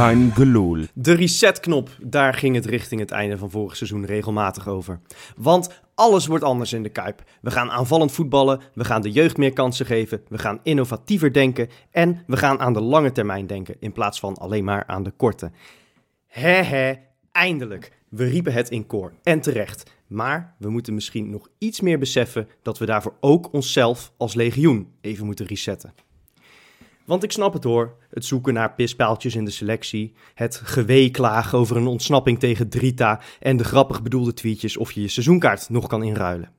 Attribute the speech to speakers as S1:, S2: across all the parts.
S1: Kein geloel.
S2: De resetknop, daar ging het richting het einde van vorig seizoen regelmatig over. Want alles wordt anders in de Kuip. We gaan aanvallend voetballen, we gaan de jeugd meer kansen geven, we gaan innovatiever denken en we gaan aan de lange termijn denken in plaats van alleen maar aan de korte. Hè hè, eindelijk. We riepen het in koor en terecht. Maar we moeten misschien nog iets meer beseffen dat we daarvoor ook onszelf als legioen even moeten resetten. Want ik snap het hoor, het zoeken naar pispaaltjes in de selectie, het geweeklagen over een ontsnapping tegen Drita en de grappig bedoelde tweetjes of je je seizoenkaart nog kan inruilen.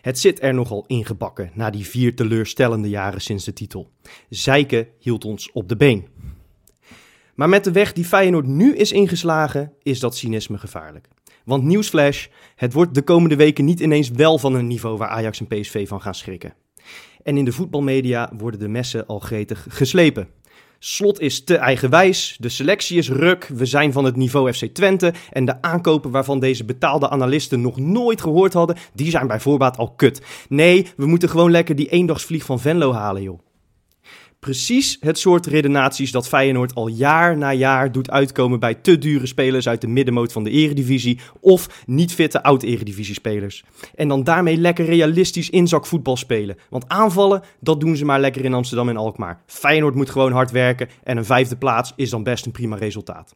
S2: Het zit er nogal ingebakken na die vier teleurstellende jaren sinds de titel. Zeiken hield ons op de been. Maar met de weg die Feyenoord nu is ingeslagen, is dat cynisme gevaarlijk. Want nieuwsflash, het wordt de komende weken niet ineens wel van een niveau waar Ajax en PSV van gaan schrikken. En in de voetbalmedia worden de messen al gretig geslepen. Slot is te eigenwijs, de selectie is ruk, we zijn van het niveau FC Twente en de aankopen waarvan deze betaalde analisten nog nooit gehoord hadden, die zijn bij voorbaat al kut. Nee, we moeten gewoon lekker die eendagsvlieg van Venlo halen, joh. Precies het soort redenaties dat Feyenoord al jaar na jaar doet uitkomen bij te dure spelers uit de middenmoot van de eredivisie of niet fitte oud-eredivisie-spelers. En dan daarmee lekker realistisch inzakvoetbal spelen. Want aanvallen, dat doen ze maar lekker in Amsterdam en Alkmaar. Feyenoord moet gewoon hard werken en een vijfde plaats is dan best een prima resultaat.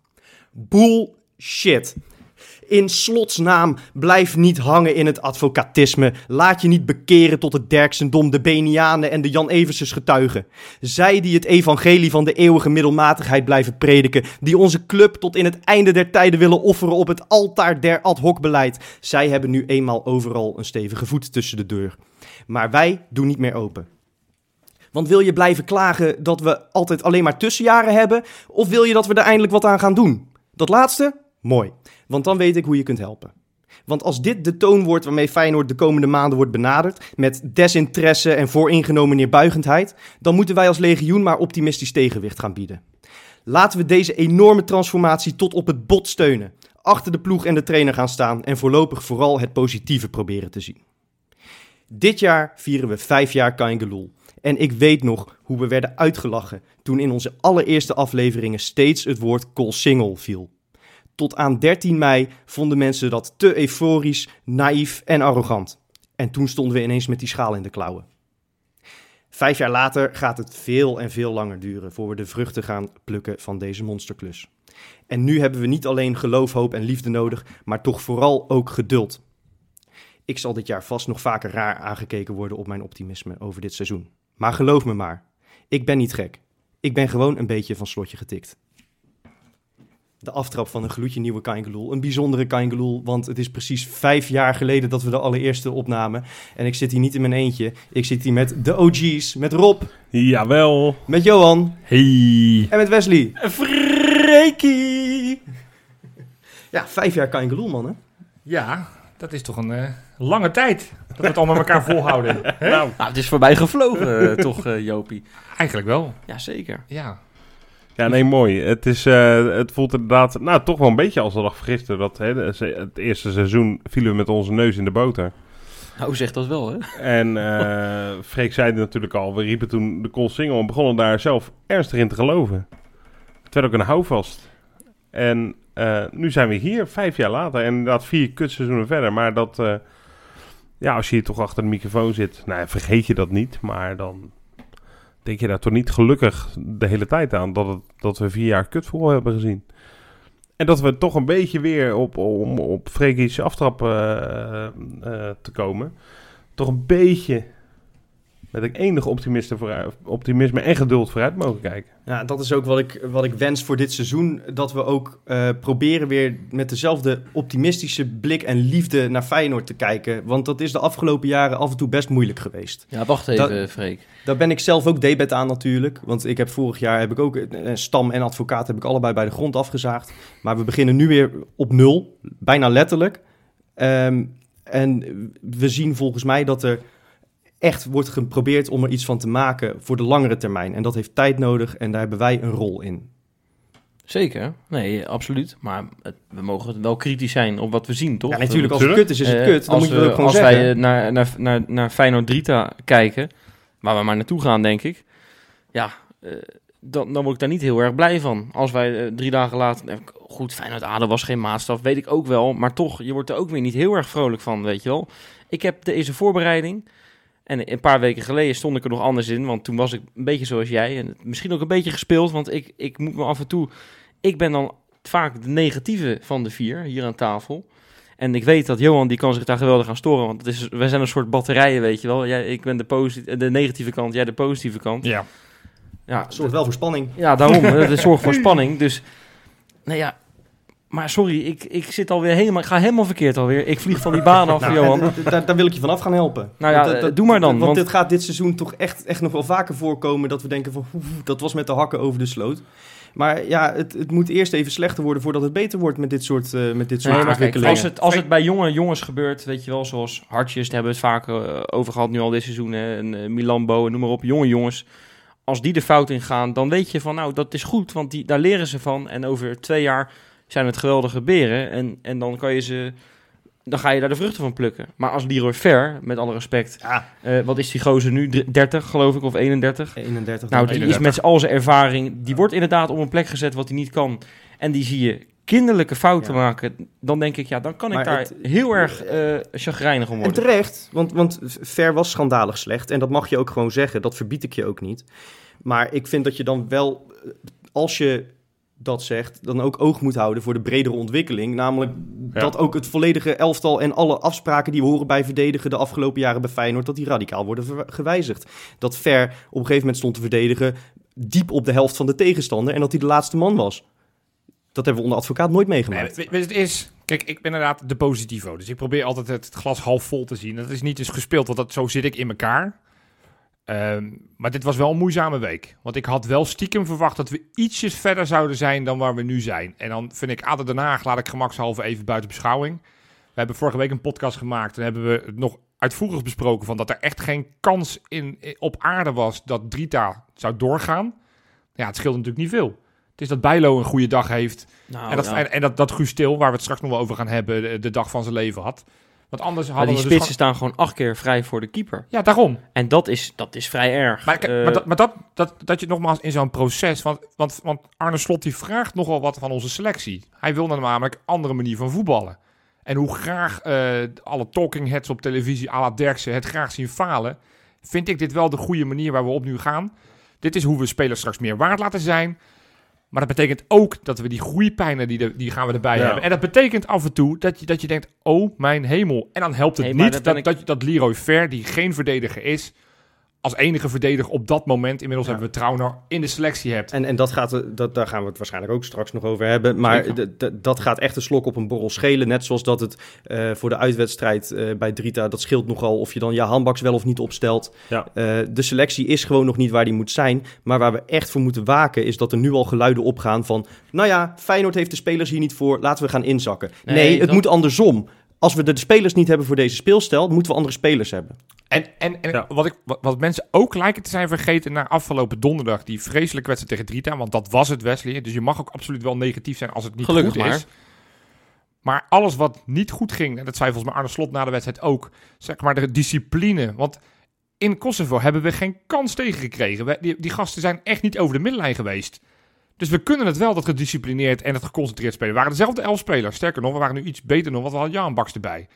S2: Bullshit. In slotsnaam, blijf niet hangen in het advocatisme. Laat je niet bekeren tot het Derksendom, de Benianen en de Jan Eversens getuigen. Zij die het evangelie van de eeuwige middelmatigheid blijven prediken, die onze club tot in het einde der tijden willen offeren op het altaar der ad hoc beleid. Zij hebben nu eenmaal overal een stevige voet tussen de deur. Maar wij doen niet meer open. Want wil je blijven klagen dat we altijd alleen maar tussenjaren hebben? Of wil je dat we er eindelijk wat aan gaan doen? Dat laatste? Mooi. Want dan weet ik hoe je kunt helpen. Want als dit de toon wordt waarmee Feyenoord de komende maanden wordt benaderd, met desinteresse en vooringenomen neerbuigendheid, dan moeten wij als legioen maar optimistisch tegenwicht gaan bieden. Laten we deze enorme transformatie tot op het bot steunen, achter de ploeg en de trainer gaan staan en voorlopig vooral het positieve proberen te zien. Dit jaar vieren we vijf jaar Kaingeloel. En ik weet nog hoe we werden uitgelachen toen in onze allereerste afleveringen steeds het woord Single viel. Tot aan 13 mei vonden mensen dat te euforisch, naïef en arrogant. En toen stonden we ineens met die schaal in de klauwen. Vijf jaar later gaat het veel en veel langer duren voor we de vruchten gaan plukken van deze monsterklus. En nu hebben we niet alleen geloof, hoop en liefde nodig, maar toch vooral ook geduld. Ik zal dit jaar vast nog vaker raar aangekeken worden op mijn optimisme over dit seizoen. Maar geloof me maar, ik ben niet gek. Ik ben gewoon een beetje van slotje getikt de aftrap van een gloedje nieuwe Kaingeloel. Een bijzondere Kaingeloel, want het is precies vijf jaar geleden dat we de allereerste opnamen. En ik zit hier niet in mijn eentje. Ik zit hier met de OG's, met Rob.
S1: Jawel.
S2: Met Johan.
S1: Hey.
S2: En met Wesley.
S3: Freekie!
S2: Ja, vijf jaar Kaingeloel, man, hè?
S3: Ja, dat is toch een uh, lange tijd dat we het allemaal met elkaar volhouden.
S4: nou. nou, het is voorbij gevlogen, uh, toch, uh, Jopie?
S3: Eigenlijk wel.
S4: Jazeker.
S3: Ja.
S1: Ja, nee, mooi. Het, is, uh, het voelt inderdaad, nou, toch wel een beetje als de dag van gisteren. Dat, hè, het eerste seizoen vielen we met onze neus in de boter.
S4: Nou, zeg dat wel, hè?
S1: En uh, Freek zei het natuurlijk al, we riepen toen de call single en begonnen daar zelf ernstig in te geloven. Het werd ook een houvast. En uh, nu zijn we hier, vijf jaar later. En inderdaad vier kutseizoenen verder. Maar dat, ja, als je hier toch achter de microfoon zit, nou, vergeet je dat niet. Maar dan denk je daar toch niet gelukkig de hele tijd aan dat, het, dat we vier jaar kutvoetbal hebben gezien. En dat we toch een beetje weer op, om op Freekische aftrap uh, uh, te komen, toch een beetje met een enige optimisme en geduld vooruit mogen kijken.
S2: Ja, dat is ook wat ik, wat ik wens voor dit seizoen. Dat we ook uh, proberen weer met dezelfde optimistische blik en liefde naar Feyenoord te kijken. Want dat is de afgelopen jaren af en toe best moeilijk geweest.
S4: Ja, wacht even, da Freek.
S2: Daar ben ik zelf ook debet aan natuurlijk. Want ik heb vorig jaar heb ik ook een stam en advocaat heb ik allebei bij de grond afgezaagd. Maar we beginnen nu weer op nul, bijna letterlijk. Um, en we zien volgens mij dat er echt wordt geprobeerd om er iets van te maken voor de langere termijn. En dat heeft tijd nodig en daar hebben wij een rol in.
S4: Zeker, nee, absoluut. Maar het, we mogen wel kritisch zijn op wat we zien, toch?
S2: Ja, natuurlijk, als het kut is, is het kut. Dan
S4: als
S2: moet je we, ook gewoon
S4: als
S2: zeggen.
S4: wij naar, naar, naar, naar Feyenoord Drita kijken, waar we maar naartoe gaan, denk ik. Ja, uh, dan, dan word ik daar niet heel erg blij van. Als wij eh, drie dagen later... eh, Goed, Feyenoord Aden was geen maatstaf, weet ik ook wel. Maar toch, je wordt er ook weer niet heel erg vrolijk van, weet je wel. Ik heb deze voorbereiding... En een paar weken geleden stond ik er nog anders in. Want toen was ik een beetje zoals jij. En misschien ook een beetje gespeeld. Want ik, ik moet me af en toe... Ik ben dan vaak de negatieve van de vier hier aan tafel. En ik weet dat Johan, die kan zich daar geweldig aan storen. Want het is, wij zijn een soort batterijen, weet je wel. Jij, ik ben de, posi- de negatieve kant, jij de positieve kant.
S3: Ja.
S4: Ja,
S2: Zorgt wel voor spanning.
S4: ja daarom. Het zorgt voor spanning. Dus, nou ja... Maar sorry, ik, ik zit alweer helemaal... Ik ga helemaal verkeerd alweer. Ik vlieg van die baan af,
S2: Nou,
S4: Johan.
S2: eh, daar, daar wil ik je vanaf gaan helpen.
S4: Nou ja,
S2: Want
S4: eh, doe maar dan,
S2: Want,
S4: want-
S2: dit gaat dit seizoen toch echt, echt nog wel vaker voorkomen dat we denken van oeh, dat was met de hakken over de sloot. Maar ja, het, het moet eerst even slechter worden voordat het beter wordt met dit soort, eh, met dit soort
S4: Nee, maar kijk,
S2: ontwikkelingen.
S4: als het, als het bij jonge jongens gebeurt, weet je wel, zoals Hartjes, daar hebben we het vaak eh, over gehad nu al dit seizoen, hè, en eh, Milambo en noem maar op, jonge jongens. Als die de fout ingaan, dan weet je van, nou, dat is goed, want die, daar leren ze van. En over twee jaar zijn het geweldige beren en, en dan kan je ze, dan ga je daar de vruchten van plukken. Maar als Leroy Fair, met alle respect,
S2: Ja,
S4: eh, wat is die gozer nu, 30 geloof ik, of 31?
S2: 31.
S4: Nou, die is met al zijn ervaring, die wordt inderdaad op een plek gezet wat hij niet kan. En die zie je kinderlijke fouten
S2: Ja.
S4: maken. Dan denk ik, ja, dan kan ik daar
S2: het-
S4: heel erg eh chagrijnig om
S2: En
S4: worden.
S2: terecht, want, want Ver was schandalig slecht. En dat mag je ook gewoon zeggen, dat verbied ik je ook niet. Maar ik vind dat je dan wel, eh, als je dat zegt, dan ook oog moet houden voor de bredere ontwikkeling. Namelijk
S1: Ja.
S2: dat ook het volledige elftal en alle afspraken die we horen bij verdedigen de afgelopen jaren bij Feyenoord, dat die radicaal worden gewijzigd. Dat Ver op een gegeven moment stond te verdedigen diep op de helft van de tegenstander en dat hij de laatste man was. Dat hebben we onder advocaat nooit meegemaakt.
S3: het is... Kijk, ik ben inderdaad de positivo. Dus ik probeer altijd het glas half vol te zien. Dat is niet eens gespeeld, want dat, zo zit ik in elkaar. Ehm, maar dit was wel een moeizame week. Want ik had wel stiekem verwacht dat we ietsjes verder zouden zijn dan waar we nu zijn. En dan vind ik Aden Den Haag, laat ik gemakshalve even buiten beschouwing. We hebben vorige week een podcast gemaakt en hebben we het nog uitvoerig besproken van dat er echt geen kans in, op aarde was dat Drita zou doorgaan. Ja, het scheelt natuurlijk niet veel. Het is dat Bijlo een goede dag heeft.
S4: Nou,
S3: en dat,
S4: ja.
S3: en, en dat, dat Guus Til, waar we het straks nog wel over gaan hebben, de, de dag van zijn leven had. Want anders hadden
S4: die
S3: we dus
S4: spitsen staan gewoon acht keer vrij voor de keeper.
S3: Ja, daarom.
S4: En dat is, dat is vrij erg.
S3: Maar, kijk,
S4: Eh,
S3: maar, dat, maar dat, dat, dat je nogmaals in zo'n proces... Want, want, want Arne Slot die vraagt nogal wat van onze selectie. Hij wil namelijk een andere manier van voetballen. En hoe graag eh, alle talking heads op televisie à la Derksen het graag zien falen... vind ik dit wel de goede manier waar we op nu gaan. Dit is hoe we spelers straks meer waard laten zijn... Maar dat betekent ook dat we die groeipijnen, die, de, die gaan we erbij
S1: Ja.
S3: hebben. En dat betekent af en toe dat je, dat je denkt, oh mijn hemel. En dan helpt het niet dat,
S4: ik-
S3: dat, dat Leroy Ver, die geen verdediger is, als enige verdediger op dat moment, inmiddels
S2: Ja.
S3: hebben we Trauner, in de selectie hebt.
S2: En, en dat gaat, eh, dat, daar gaan we het waarschijnlijk ook straks nog over hebben. Maar dat gaat echt een slok op een borrel schelen. Net zoals dat het eh, voor de uitwedstrijd eh, bij Drita, dat scheelt nogal of je dan ja handbaks wel of niet opstelt.
S1: Ja.
S2: Eh, de selectie is gewoon nog niet waar die moet zijn. Maar waar we echt voor moeten waken is dat er nu al geluiden opgaan van... Nou ja, Feyenoord heeft de spelers hier niet voor, laten we gaan inzakken. Nee,
S4: Nee,
S2: het
S4: dat-
S2: moet andersom. Als we de spelers niet hebben voor deze speelstijl, moeten we andere spelers hebben.
S3: En, en, en
S1: Ja.
S3: wat, ik, wat, wat mensen ook lijken te zijn vergeten na afgelopen donderdag, die vreselijke wedstrijd tegen Drita, want dat was het Wesley. Dus je mag ook absoluut wel negatief zijn als het niet
S4: Gelukkig
S3: goed
S4: maar.
S3: is. Maar alles wat niet goed ging, en dat zei volgens mij Arne Slot na de wedstrijd ook, zeg maar de discipline. Want in Kosovo hebben we geen kans tegengekregen. Die, die gasten zijn echt niet over de middenlijn geweest. Dus we kunnen het wel dat gedisciplineerd en het geconcentreerd spelen. We waren dezelfde elf spelers. Sterker nog, we waren nu iets beter nog, want we hadden Jan Baks erbij.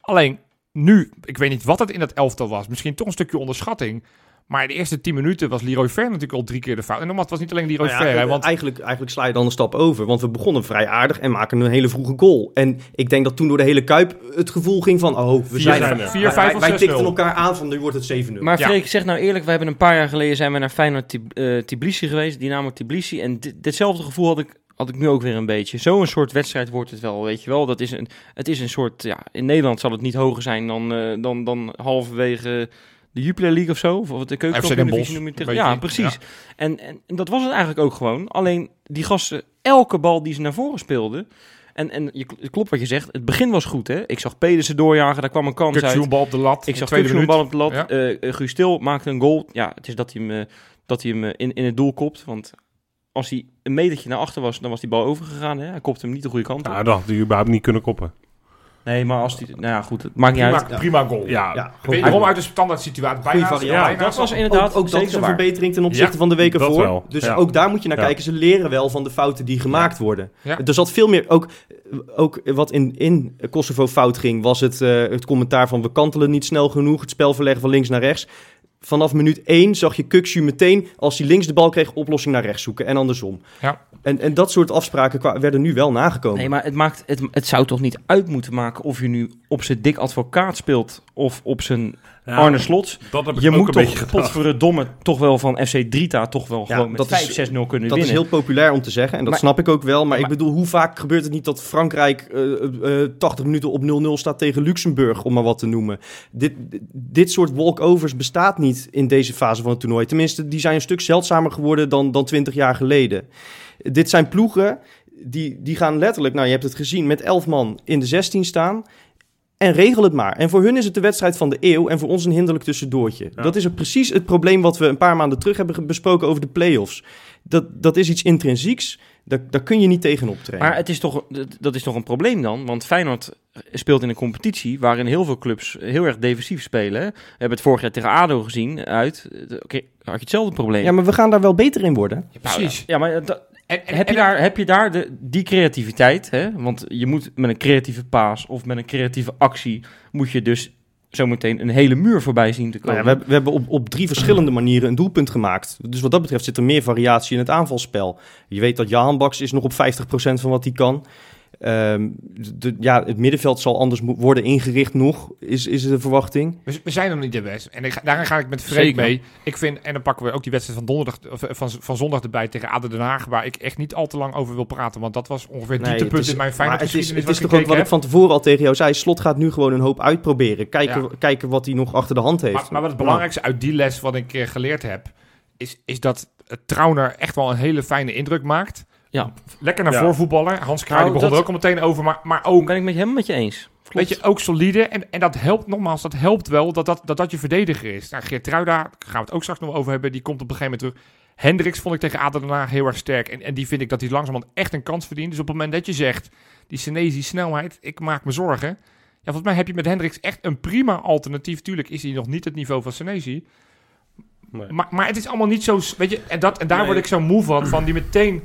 S3: Alleen nu, ik weet niet wat het in dat elftal was. Misschien toch een stukje onderschatting. Maar de eerste tien minuten was Leroy Ver natuurlijk al drie keer de fout. En nogmaals, het was niet alleen Leroy
S2: Nou ja,
S3: Ver. hè,
S2: eh,
S3: want
S2: eigenlijk, eigenlijk sla je dan een stap over. Want we begonnen vrij aardig en maken een hele vroege goal. En ik denk dat toen door de hele Kuip het gevoel ging van... Oh, we
S1: Vier
S2: zijn er.
S1: er.
S3: Vier,
S2: Wij- tikten elkaar aan van nu wordt het 7-0.
S4: Maar
S3: Ja.
S4: Freek, zeg nou eerlijk, we hebben een paar jaar geleden zijn we naar Feyenoord Tib- eh, Tbilisi geweest, Dynamo Tbilisi. En dit- ditzelfde gevoel had ik, had ik nu ook weer een beetje. Zo'n soort wedstrijd wordt het wel, weet je wel. Dat is een, het is een soort, ja, in Nederland zal het niet hoger zijn dan, eh, dan, dan halverwege de Jupiler League of zo. Of wat de keukenkampioen-divisie noem je het
S3: een
S4: tegen- Ja, precies. En, en, en dat was het eigenlijk ook gewoon. Alleen die gasten, elke bal die ze naar voren speelden... En, en je, klopt wat je zegt, het begin was goed hè. Ik zag Pedersen doorjagen, daar kwam een kans uit.
S3: Bal op de lat.
S4: Ik zag
S3: minuut.
S4: bal op de lat.
S3: Ja.
S4: Eh, eh, Guus Til maakte een goal. Ja, het is dat hij hem, eh, dat hij hem in, in het doel kopt. Want als hij een metertje naar achter was, dan was die bal overgegaan. Hè? Hij kopte hem niet de goede kant op.
S1: Nou, dat had hij überhaupt niet kunnen koppen.
S4: Nee, maar als die... Nou ja, goed, het maakt niet
S3: Prima,
S4: uit.
S3: prima goal.
S1: Ja,
S2: Ja,
S3: Wederom uit de standaard situatie. Bijna, bijna
S4: dat was inderdaad
S2: ook, ook dat
S4: zeker
S2: is een
S4: waar.
S2: verbetering ten opzichte
S3: Ja,
S2: van de weken voor.
S1: wel.
S2: Dus
S1: Ja.
S2: ook daar moet je naar
S1: Ja.
S2: kijken. Ze leren wel van de fouten die gemaakt worden.
S3: Ja.
S2: Er zat veel meer... Ook, ook wat in, in Kosovo fout ging, was het, eh, het commentaar van... we kantelen niet snel genoeg, het spel verleggen van links naar rechts. Vanaf minuut 1 zag je Kukshu meteen, als hij links de bal kreeg, oplossing naar rechts zoeken. En andersom.
S3: Ja.
S2: En, en dat soort afspraken werden nu wel nagekomen.
S4: Nee, maar het, maakt, het, het zou toch niet uit moeten maken of je nu op zijn dik advocaat speelt of op zijn
S1: Ja,
S4: Arne Slots.
S1: Dat heb ik
S4: Je
S1: ook
S4: moet
S1: een
S4: toch, potverdomme, toch wel van FC Drita toch wel
S2: Ja,
S4: gewoon met
S2: dat is-
S4: 5-6-0 kunnen
S2: Dat is
S4: winnen.
S2: heel populair om te zeggen en dat
S4: Maar-
S2: snap ik ook wel. Maar, ik bedoel, hoe vaak gebeurt het niet dat Frankrijk eh, eh, 80 minuten op 0-0 staat tegen Luxemburg, om maar wat te noemen. Dit, dit soort walkovers bestaat niet in deze fase van het toernooi. Tenminste, die zijn een stuk zeldzamer geworden dan, dan 20 jaar geleden. Dit zijn ploegen die, die gaan letterlijk, nou je hebt het gezien, met 11 man in de 16 staan. En regel het maar. En voor hun is het de wedstrijd van de eeuw en voor ons een hinderlijk tussendoortje.
S1: Ja.
S2: Dat is ook precies het probleem wat we een paar maanden terug hebben besproken over de play-offs. Dat, dat is iets intrinsieks. Daar, daar kun je niet tegen optreden.
S4: Maar het is toch, dat- dat is toch een probleem dan? Want Feyenoord speelt in een competitie waarin heel veel clubs heel erg defensief spelen. hè. We hebben het vorig jaar tegen ADO gezien uit. eh, Oké, had je hetzelfde probleem.
S2: ja, maar we gaan daar wel beter in worden.
S3: Ja, precies.
S4: Ja, maar dat-
S3: En, en-
S4: heb, je
S3: en-
S4: daar, heb je daar de, die creativiteit? Hè? Want je moet met een creatieve paas of met een creatieve actie... moet je dus zometeen een hele muur voorbij zien te
S2: Nou
S4: komen.
S2: ja, we, hebben- we hebben op, op drie verschillende manieren een doelpunt gemaakt. Dus wat dat betreft zit er meer variatie in het aanvalspel. Je weet dat Jahan Baks is nog op 50% van wat hij kan. Ehm, de, ja, het middenveld zal anders worden ingericht nog, is, is de verwachting.
S3: We, we zijn nog niet de best. En ik, ga- daarin ga ik met Freek mee. Ik vind, en dan pakken we ook die wedstrijd van, donderdag, of, eh, van, van zondag erbij tegen Aden Den Haag. Waar ik echt niet al te lang over wil praten. Want dat was ongeveer het
S2: Nee,
S3: dieptepunt in mijn
S2: maar
S3: Feyenoord
S2: het is, het is
S3: wat
S2: toch
S3: ik
S2: ook wat ik van tevoren al tegen jou zei. Slot gaat nu gewoon een hoop uitproberen. Kijken,
S3: Ja.
S2: kijken wat hij nog achter de hand heeft.
S3: Maar, maar wat het belangrijkste uit die les wat ik eh, geleerd heb... Is, is dat Trauner echt wel een hele fijne indruk maakt.
S4: Ja.
S3: Lekker naar voetballen. Hans Kraaij
S4: Nou,
S3: begon
S4: dat-
S3: er ook al meteen over. Maar, maar ook
S4: ben ik met je helemaal met je eens. Klopt.
S3: Weet je, ook solide. En, en dat helpt nogmaals, dat helpt wel dat dat, dat, dat je verdediger is. Nou, Geert Truida, daar gaan we het ook straks nog over hebben, die komt op een gegeven moment terug. Hendricks vond ik tegen Aden Den Haag heel erg sterk. En, en die vind ik dat hij langzamerhand echt een kans verdient. Dus op het moment dat je zegt, die Senezi snelheid, ik maak me zorgen. Ja, volgens mij heb je met Hendricks echt een prima alternatief. Tuurlijk is hij nog niet het niveau van Senezi.
S1: Nee.
S3: Maar, maar het is allemaal niet zo, weet je, en, dat, en daar
S1: Nee.
S3: word ik zo moe van, van die meteen,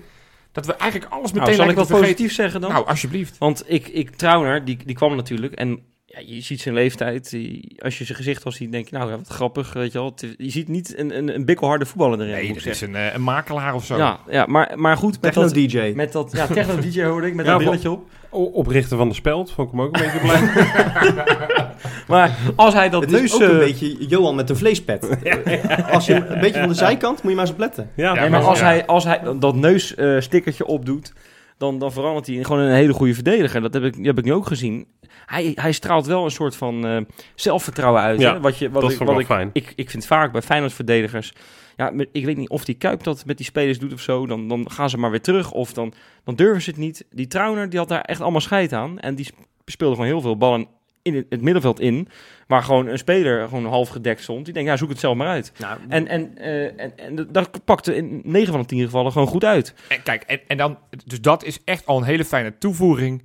S3: dat we eigenlijk alles meteen
S4: Nou, zal ik wat
S3: vergeten.
S4: positief zeggen dan?
S3: Nou, alsjeblieft.
S4: Want ik, ik Trauner, die, die kwam natuurlijk. En ja, je ziet zijn leeftijd. Als je zijn gezicht al ziet, denk je, nou, ja, wat grappig. Weet je, wel. Het je ziet niet een, een, een bikkelharde voetballer erin.
S3: Nee, dat
S4: zeggen.
S3: is een, eh, een makelaar of zo.
S4: Ja, ja maar, maar goed, met dat,
S2: Techno-DJ.
S4: met dat ja, techno-dj hoorde ik, met
S1: Ja,
S4: dat brilletje op.
S1: Oprichter van de Speld, vond ik hem ook een beetje blij.
S4: Maar als hij dat
S2: Het
S4: neus...
S2: is ook een
S4: eh,
S2: beetje Johan met een vleespet. Als je hem een beetje van de zijkant, moet je maar eens opletten.
S1: Ja,
S3: Ja,
S4: nee, maar als,
S3: ja.
S4: hij, als hij dat neusstickertje opdoet, dan, dan verandert hij in gewoon een hele goede verdediger. Dat heb ik, heb ik nu ook gezien. Hij, hij straalt wel een soort van eh, zelfvertrouwen uit.
S1: Ja,
S4: hè? Wat je, wat
S1: dat
S4: ik, wat ik,
S1: fijn.
S4: ik, ik vind vaak bij Feyenoord-verdedigers... Ja, ik weet niet of die Kuip dat met die spelers doet of zo. Dan, dan gaan ze maar weer terug of dan, dan durven ze het niet. Die Trauner, die had daar echt allemaal scheid aan. En die sp- speelde gewoon heel veel ballen in het, middenveld in. Waar gewoon een speler gewoon half gedekt stond. Die denkt, ja, zoek het zelf maar uit.
S2: Nou,
S4: En, en, eh, en, en dat pakte in 9 van de 10 gevallen gewoon goed uit.
S3: En kijk, en, en dan, dus dat is echt al een hele fijne toevoeging.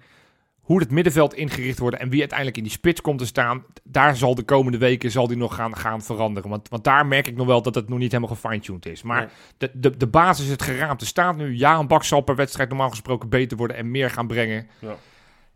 S3: Hoe het middenveld ingericht wordt en wie uiteindelijk in die spits komt te staan, daar zal de komende weken zal die nog gaan, gaan veranderen. Want, want daar merk ik nog wel dat het nog niet helemaal gefine-tuned is. Maar
S2: Nee.
S3: de, de, de basis, het geraamte staat nu. Ja, een bak zal per wedstrijd normaal gesproken beter worden en meer gaan brengen.
S1: Ja.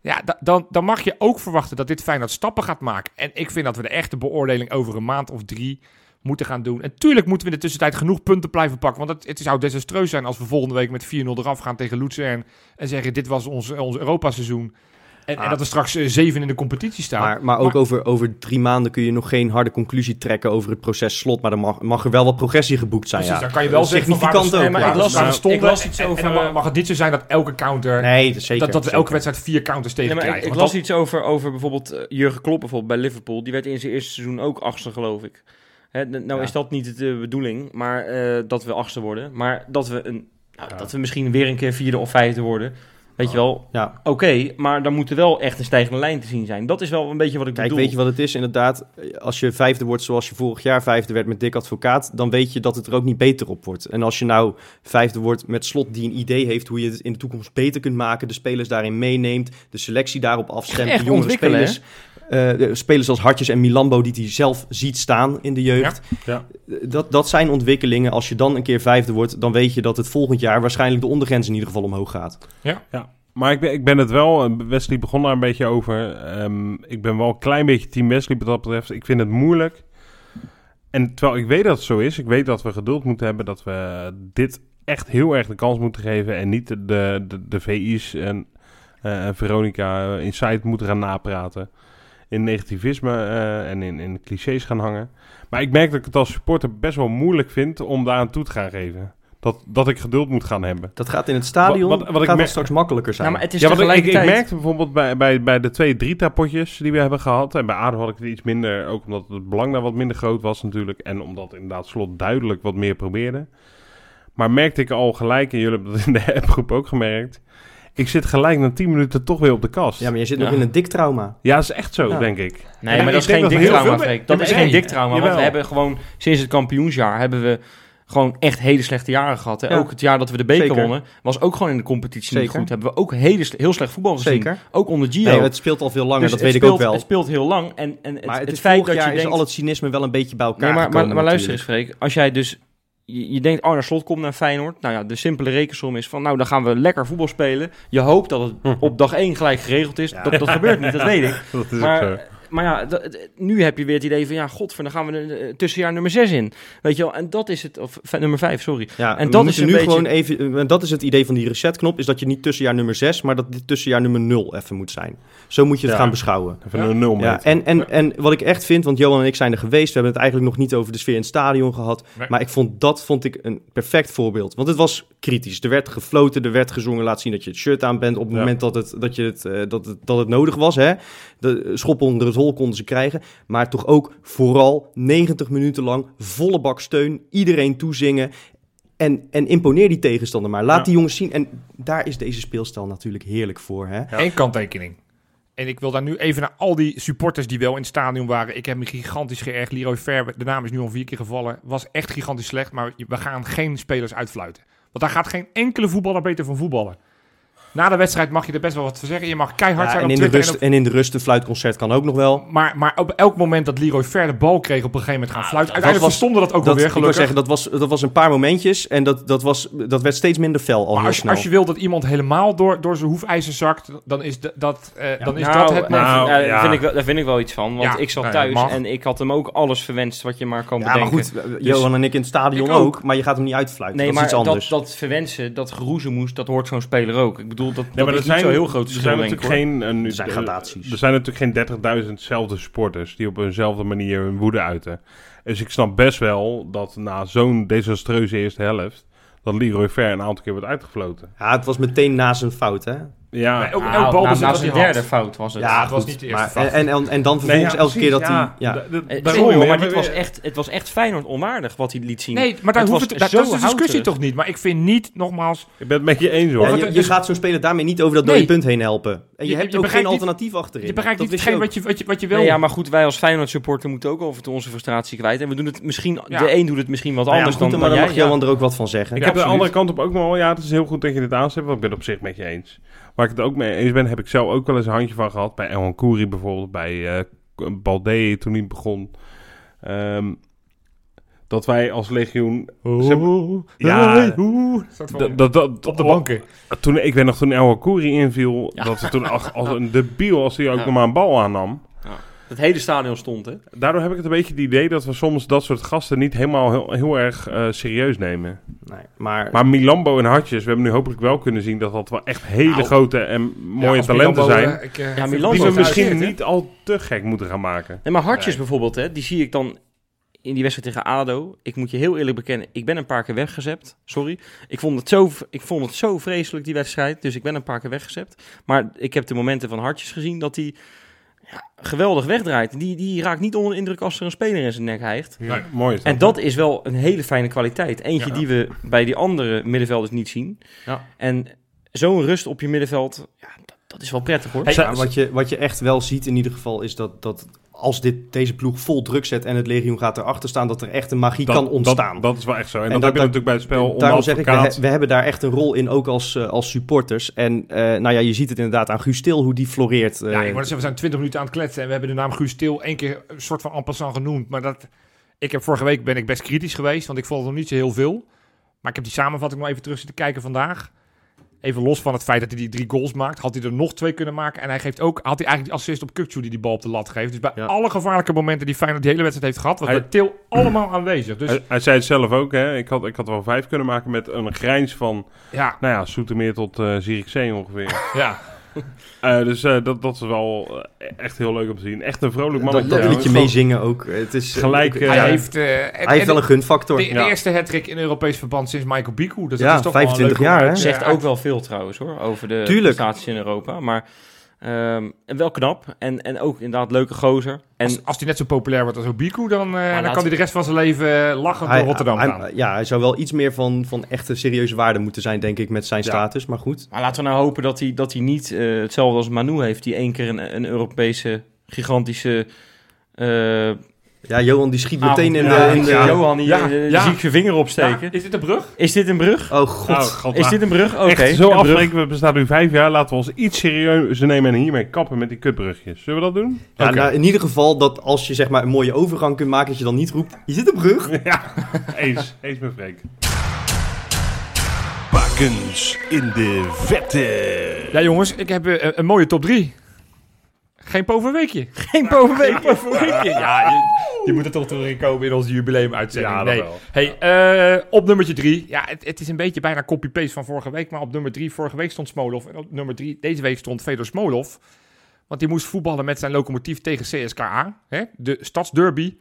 S3: Ja, da- dan, dan mag je ook verwachten dat dit Feyenoord stappen gaat maken. En ik vind dat we de echte beoordeling over een maand of drie moeten gaan doen. En tuurlijk moeten we in de tussentijd genoeg punten blijven pakken. Want het, zou desastreus zijn als we volgende week met 4-0 eraf gaan tegen Luzern. En zeggen, dit was ons, ons Europaseizoen. En, en
S2: Ah.
S3: dat we straks eh, zeven in de competitie staan.
S2: Maar, maar ook Over, over drie maanden kun je nog geen harde conclusie trekken over het proces slot. Maar dan mag, mag er wel wat progressie geboekt zijn.
S3: Precies,
S2: ja.
S3: dan kan je wel zeggen van waar we,
S4: maar ik las-
S3: waar we
S4: ik las iets
S3: En- en
S4: over-
S3: mag, mag het niet zo zijn dat elke counter...
S2: Nee, dat zeker.
S3: dat, dat we
S2: zeker.
S3: elke wedstrijd vier counters tegen
S4: Nee, maar ik,
S3: krijgen.
S4: ik las iets over, over bijvoorbeeld eh, Jurgen Klopp bijvoorbeeld bij Liverpool. Die werd in zijn eerste seizoen ook achtste, geloof ik. Hè, nou
S2: Ja.
S4: is dat niet de bedoeling, maar eh, dat we achtste worden. Maar dat we, een, nou,
S1: Ja.
S4: dat we misschien weer een keer vierde of vijfde worden. Weet je wel,
S2: Ja.
S4: oké, maar dan moet er wel echt een stijgende lijn te zien zijn. Dat is wel een beetje wat ik
S2: Kijk,
S4: bedoel.
S2: weet je wat het is? Inderdaad, als je vijfde wordt zoals je vorig jaar vijfde werd met Dick Advocaat, dan weet je dat het er ook niet beter op wordt. En als je nou vijfde wordt met Slot die een idee heeft hoe je het in de toekomst beter kunt maken, de spelers daarin meeneemt, de selectie daarop afstemt, de jongere spelers, de spelers als Hartjes en Milambo die hij zelf ziet staan in de jeugd.
S1: Ja.
S2: Eh, Dat, dat zijn ontwikkelingen. Als je dan een keer vijfde wordt, dan weet je dat het volgend jaar waarschijnlijk de ondergrens in ieder geval omhoog gaat.
S1: Maar ik ben, ik ben het wel, eh, Wesley begon daar een beetje over. Ehm, ik ben wel een klein beetje team Wesley wat dat betreft. Ik vind het moeilijk. En terwijl ik weet dat het zo is, ik weet dat we geduld moeten hebben, dat we dit echt heel erg de kans moeten geven en niet de, de, de, de VI's en eh, en Veronica Inside moeten gaan napraten. In negativisme eh, en in, in clichés gaan hangen. Maar ik merk dat ik het als supporter best wel moeilijk vind om daar aan toe te gaan geven. Dat, dat ik geduld moet gaan hebben.
S2: Dat gaat in het stadion
S1: Wat- wat- wat ik
S2: gaat straks makkelijker zijn.
S4: Nou, maar het is
S1: Ja, want ik, ik
S4: tegelijkertijd...
S1: merkte bijvoorbeeld bij, bij, bij de twee drita-potjes die we hebben gehad. En bij ADO had ik het iets minder, ook omdat het belang daar wat minder groot was natuurlijk. En omdat inderdaad Slot duidelijk wat meer probeerde. Maar merkte ik al gelijk, en jullie hebben dat in de appgroep ook gemerkt. Ik zit gelijk na 10 minuten toch weer op de kast.
S2: ja,
S1: Ja,
S2: maar je zit nog
S4: Ja.
S2: in een dik trauma.
S1: dat is echt zo,
S2: Ja.
S1: denk ik.
S4: Nee,
S1: Ja,
S4: maar dat is geen dik trauma, Freek. Dat
S1: Ja,
S4: is geen dik trauma, want we hebben gewoon sinds het kampioensjaar hebben we gewoon echt hele slechte jaren gehad. Hè?
S2: Ja.
S4: Ook het jaar dat we de beker
S2: Zeker.
S4: wonnen, was ook gewoon in de competitie niet goed. Hebben we ook hele, heel slecht voetbal gezien.
S2: Zeker.
S4: Ook onder Gio.
S2: Nee, het speelt al veel langer,
S4: Dus
S2: dat
S4: het
S2: weet ik
S4: speelt,
S2: ook wel.
S4: Het speelt heel lang. En, en het,
S2: maar het,
S4: feit dat
S2: jaar
S4: je denkt...
S2: is al het cynisme wel een beetje bij elkaar
S4: Nee, maar, maar, maar luister eens. Freek. Als jij dus... Je, je denkt, Arne Slot komt naar Feyenoord. Nou ja, de simpele rekensom is van... Nou, dan gaan we lekker voetbal spelen. Je hoopt dat het op dag 1 gelijk geregeld is.
S2: Ja.
S4: Dat, dat gebeurt niet, dat weet ik.
S1: Dat is
S4: Maar,
S1: zo.
S4: Maar ja, nu heb je weer het idee van... Ja, godver, dan gaan we er, eh, tussenjaar nummer 6 in. Weet je wel, en dat is het... Of nummer 5, sorry.
S2: Ja,
S4: En dat is een
S2: nu
S4: beetje-
S2: gewoon even. eh, Dat is het idee van die resetknop: is dat je niet tussenjaar nummer 6, maar dat dit tussenjaar nummer 0 even moet zijn. Zo moet je het
S1: Ja.
S2: gaan beschouwen.
S1: Even een nul
S2: Ja, en, en, en wat ik echt vind, want Johan en ik zijn er geweest, we hebben het eigenlijk nog niet over de sfeer in het stadion gehad.
S3: Nee.
S2: Maar ik vond dat vond ik een perfect voorbeeld. Want het was kritisch. Er werd gefloten, er werd gezongen, laat zien dat je het shirt aan bent op het
S1: Ja.
S2: moment dat het, dat, je het, eh, dat, het, dat het nodig was. Hè? De schop onder het hol konden ze krijgen. Maar toch ook vooral 90 minuten lang volle bak steun, iedereen toezingen. En, en imponeer die tegenstander maar. Laat
S1: Ja.
S2: die jongens zien. En daar is deze speelstijl natuurlijk heerlijk voor. Hè?
S1: Ja.
S3: Eén kanttekening. En ik wil daar nu even naar al die supporters die wel in het stadion waren. Ik heb me gigantisch geërgerd. Leroy Ver, de naam is nu al vier keer gevallen. Was echt gigantisch slecht. Maar we gaan geen spelers uitfluiten. Want daar gaat geen enkele voetballer beter van voetballen. Na de wedstrijd mag je er best wel wat voor zeggen. Je mag keihard
S2: Ja,
S3: zijn
S2: en,
S3: op
S2: in de rust,
S3: en op-
S2: en in de rust een fluitconcert kan ook nog wel.
S3: maar, maar op elk moment dat Leroy Ver de bal kreeg op een gegeven moment gaan fluiten. Uiteindelijk
S2: was-
S3: verstonden dat ook
S2: ik wil
S3: gelukkig.
S2: zeggen, dat was, dat was een paar momentjes en dat, dat, was, dat werd steeds minder fel al
S3: maar
S2: heel
S3: als, je-
S2: snel.
S3: als je wil dat iemand helemaal door, door zijn hoefijzer zakt, dan is, de- dat, eh, dan is
S4: Nou,
S3: dat het
S4: nou.
S1: Nou,
S4: ja, vind ik wel, daar vind ik wel iets van. Want
S3: Ja,
S4: ik zat
S3: ja,
S4: thuis en ik had hem ook alles verwenst wat je maar kan
S2: ja, maar
S4: bedenken.
S2: goed, Johan en ik in het stadion
S3: Ik
S2: ook.
S3: ook.
S2: maar je gaat hem niet uitfluiten.
S4: Nee,
S2: dat is iets anders.
S4: dat, dat verwensen, dat geroezemoes, dat hoort zo'n speler ook. Ik bedoel, dat,
S1: Ja,
S4: dat
S1: maar
S4: is
S1: er
S4: niet
S1: zijn,
S4: zo heel groot
S1: er
S4: verschil,
S1: zijn
S4: denk ik,
S1: natuurlijk geen, eh,
S2: Er zijn gradaties.
S1: Er zijn natuurlijk geen 30.000 sporters die op eenzelfde manier hun woede uiten. Dus ik snap best wel dat na zo'n desastreuze eerste helft... dat Leroy Ver een aantal keer wordt uitgefloten.
S2: Ja, het was meteen na zijn fout, hè?
S1: Ja,
S3: Nee, ook
S4: Nou,
S3: elk wat
S4: zijn
S3: hij had.
S4: derde fout was het.
S2: Ja,
S3: het was
S2: goed,
S3: niet de eerste
S2: maar,
S3: fout.
S2: en, en, en dan vervolgens
S1: Nee, ja,
S2: elke keer dat hij... Ja.
S4: Eh,
S1: daarom,
S4: sorry hoor, maar dit was echt, het was echt Feyenoord onwaardig wat hij liet zien.
S3: Nee, maar daar
S4: Het
S3: hoeft het, dat, is de discussie
S4: houterig.
S3: toch niet. Maar ik vind niet, nogmaals...
S1: Ik ben het met je eens hoor.
S2: Ja, je, gaat zo'n speler daarmee niet over dat
S3: Nee.
S2: dode punt heen helpen. En je,
S3: Je-
S2: hebt
S3: je
S2: ook geen
S3: niet-
S2: alternatief achterin.
S3: Je begrijpt
S2: Dat
S3: niet hetgeen wat je, wat, je, wat je wil.
S4: Nee, ja, maar goed, wij als Feyenoord supporter moeten ook toe onze frustratie kwijt. En we doen het misschien,
S3: Ja.
S4: de een doet het misschien wat
S2: Nou
S4: anders dan,
S2: maar
S4: dan
S2: mag. Johan er ook wat van zeggen.
S1: Ik heb de andere kant op ook nog wel, ja, het is heel goed dat je dit aanzet, want ik ben het op zich met je eens. Waar ik het ook mee eens ben, heb ik zelf ook wel eens een handje van gehad. Bij Elhan Kouri bijvoorbeeld, bij eh Balde toen hij begon. Ehm, dat wij als legioen... Ze- ja, dat, dat, dat,
S3: op de banken.
S1: Toen, ik weet nog, toen El Kouri inviel,
S4: Ja.
S1: dat ze toen als, als een debiel, als hij ook
S4: Ja.
S1: nog maar een bal aannam.
S4: Het hele stadion stond, hè?
S1: Daardoor heb ik het een beetje het idee dat we soms dat soort gasten niet helemaal heel, heel erg eh, serieus nemen.
S2: Nee, maar,
S1: Maar Milambo en Hartjes, we hebben nu hopelijk wel kunnen zien dat dat wel echt hele
S3: Nou,
S1: grote en mooie talenten
S3: Milambo,
S1: zijn.
S3: eh, ik, eh,
S4: Ja, Milambo
S1: die we misschien niet al te gek moeten gaan maken.
S4: Nee, maar Hartjes
S3: Nee.
S4: bijvoorbeeld, hè, die zie ik dan in die wedstrijd tegen ADO. Ik moet je heel eerlijk bekennen, ik ben een paar keer weggezept. Sorry. Ik vond, het zo, ik vond het zo vreselijk, die wedstrijd. Dus ik ben een paar keer weggezept. Maar ik heb de momenten van Hartjes gezien dat hij ja, geweldig wegdraait. Die, die raakt niet onder de indruk als er een speler in zijn nek hijgt.
S3: Nee.
S1: Mooi is
S4: En dat is wel een hele fijne kwaliteit. Eentje
S1: Ja.
S4: die we bij die andere middenvelders niet zien.
S1: Ja.
S4: En zo'n rust op je middenveld, ja, dat, dat is wel prettig hoor.
S2: Hey, wat, je, wat je echt wel ziet in ieder geval is dat, dat als dit, deze ploeg vol druk zet en het legioen gaat erachter staan, dat er echt een magie
S1: Dat-
S2: kan ontstaan.
S1: Dat, dat is wel echt zo. En,
S2: En
S1: dat,
S2: dat-
S1: heb je
S2: dat-
S1: natuurlijk bij het spel onder
S2: Daarom zeg ik, we, hebben daar echt een rol in, ook als, eh, als supporters. En eh, nou ja, je ziet het inderdaad aan Guus Stil, hoe die floreert. eh.
S3: Ja, ik zeggen, we zijn 20 minuten aan het kletsen en we hebben de naam Guus Stil één keer een soort van en passant genoemd. Maar dat, ik heb vorige week ben ik best kritisch geweest, want ik vond het nog niet zo heel veel. Maar ik heb die samenvatting nog even terug zitten kijken vandaag. Even los van het feit dat hij die drie goals maakt, had hij er nog twee kunnen maken. En hij geeft ook, had hij eigenlijk die assist op Kukcu die die bal op de lat geeft. Dus bij
S2: Ja.
S3: alle gevaarlijke momenten die Feyenoord die hele wedstrijd heeft gehad, was
S1: Hij-
S3: Til allemaal aanwezig. Dus
S1: Hij, hij zei het zelf ook, hè. Ik had, ik had wel vijf kunnen maken met een grijns van,
S3: ja,
S1: nou ja, Soetermeer tot eh Zierikzee ongeveer.
S3: ja.
S1: Eh, dus eh, dat, dat is wel eh, echt heel leuk om te zien. Echt een vrolijk
S2: dat,
S1: mannetje.
S2: dat liedje
S1: Gewoon-
S2: meezingen ook. Het is,
S1: Gelijk,
S3: hij heeft, eh, en-
S2: hij heeft
S3: en
S2: wel een gunfactor.
S3: de, de eerste hat in Europees verband sinds Michael Biku. Dus
S2: Ja,
S3: dat is toch wel
S2: 25
S3: leuk om
S2: jaar, hè?
S4: zegt ook wel veel trouwens hoor, over de
S2: Tuurlijk.
S4: prestaties in Europa. Maar ehm, en wel knap en, en ook inderdaad leuke gozer. En
S3: Als, als hij net zo populair wordt als Obiku, dan, eh, dan kan hij de rest van zijn leven eh, lachend
S2: Hij-
S3: door Rotterdam
S2: hij-
S3: gaan.
S2: ja, hij zou wel iets meer van, van echte serieuze waarde moeten zijn, denk ik, met zijn
S1: Ja.
S2: status. Maar goed.
S4: Maar laten we nou hopen dat hij, dat hij niet eh, hetzelfde als Manu heeft, die één keer een, een Europese gigantische.
S2: Ja, Johan die schiet
S4: avond-
S2: meteen in
S4: Ja,
S2: de... In de
S4: ja, Johan, die,
S3: Ja, ja.
S4: zie ik zijn vinger opsteken.
S3: Ja, is dit een brug?
S4: Is dit een brug?
S2: Oh god.
S1: Oh, god,
S4: Is dit een brug? Oké.
S1: Zo
S4: een
S1: afspreken, we bestaan nu vijf jaar. Laten we ons iets serieuzer nemen en hiermee kappen met die kutbrugjes. Zullen we dat doen?
S2: Ja,
S3: Oké.
S2: nou, in ieder geval dat als je zeg maar een mooie overgang kunt maken, dat je dan niet roept, je zit een brug.
S1: ja, eens. Eens met Freek.
S5: Bakens in de vette.
S3: Ja, jongens, ik heb eh, een mooie top 3. Geen poverweekje.
S4: Geen bovenweek.
S3: Ja, je, je moet er toch terugkomen in onze jubileumuitzending.
S1: Ja, dat
S3: nee.
S1: wel.
S3: Hey, eh, op nummertje 3. Ja, het, het is een beetje bijna copy-paste van vorige week. Maar op nummer 3, vorige week stond Smolov. En op nummer 3, deze week stond Fedor Smolov. Want die moest voetballen met zijn locomotief tegen CSKA. Hè? De stadsderby.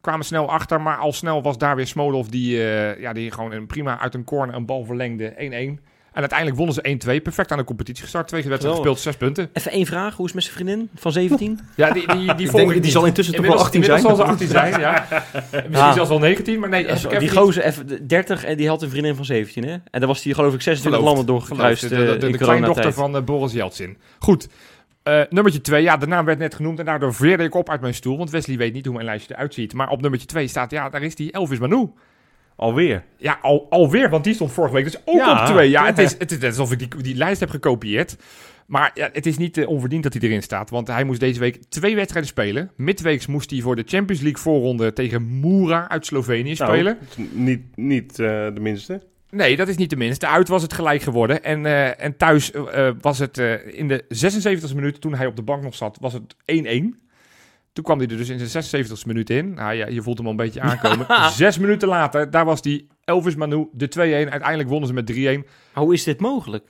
S3: Kwamen snel achter, maar al snel was daar weer Smolov die, eh, ja, die gewoon een prima uit een corner een bal verlengde. 1-1. En uiteindelijk wonnen ze 1-2. Perfect aan de competitie gestart. Twee wedstrijden gespeeld, zes punten.
S4: Even één vraag. Hoe is het met zijn vriendin van 17?
S3: Ja, die, die, die
S2: Ik
S3: volg
S2: denk,
S3: ik
S2: die zal intussen toch wel
S3: Inmiddels,
S2: 18 zijn.
S3: inmiddels zal ze 18 zijn, ja. Misschien zelfs wel 19, maar nee.
S4: Ja,
S3: even-
S4: die gozer, even 30 en die had een vriendin van 17 hè? En daar was hij geloof ik 26
S3: Geloofd.
S4: landen doorgekruist
S3: Geloofd. de,
S4: eh,
S3: de, de,
S4: in
S3: de kleindochter van eh, Boris Yeltsin. Goed. Eh, nummertje 2, ja, de naam werd net genoemd en daardoor veerde ik op uit mijn stoel, want Wesley weet niet hoe mijn lijstje eruit ziet. Maar op nummertje 2 staat, ja, daar is die Elvis Manu.
S1: Alweer.
S3: Ja, al, alweer, want die stond vorige week dus ook
S1: Ja.
S3: op 2. Ja, het is, het is net alsof ik die, die lijst heb gekopieerd. Maar ja, het is niet eh, onverdiend dat hij erin staat, want hij moest deze week twee wedstrijden spelen. Midweeks moest hij voor de Champions League voorronde tegen Moura uit Slovenië
S1: Nou,
S3: spelen.
S1: niet niet eh, de minste.
S3: Nee, dat is niet de minste. Uit was het gelijk geworden. En, eh, en thuis was het in de 76e minuut, toen hij op de bank nog zat, was het 1-1. Toen kwam hij er dus in de 76e minuut in. Nou ja, je voelt hem al een beetje aankomen. Zes minuten later, daar was die Elvis Manu, de 2-1. Uiteindelijk wonnen ze met 3-1
S4: Maar hoe is dit mogelijk?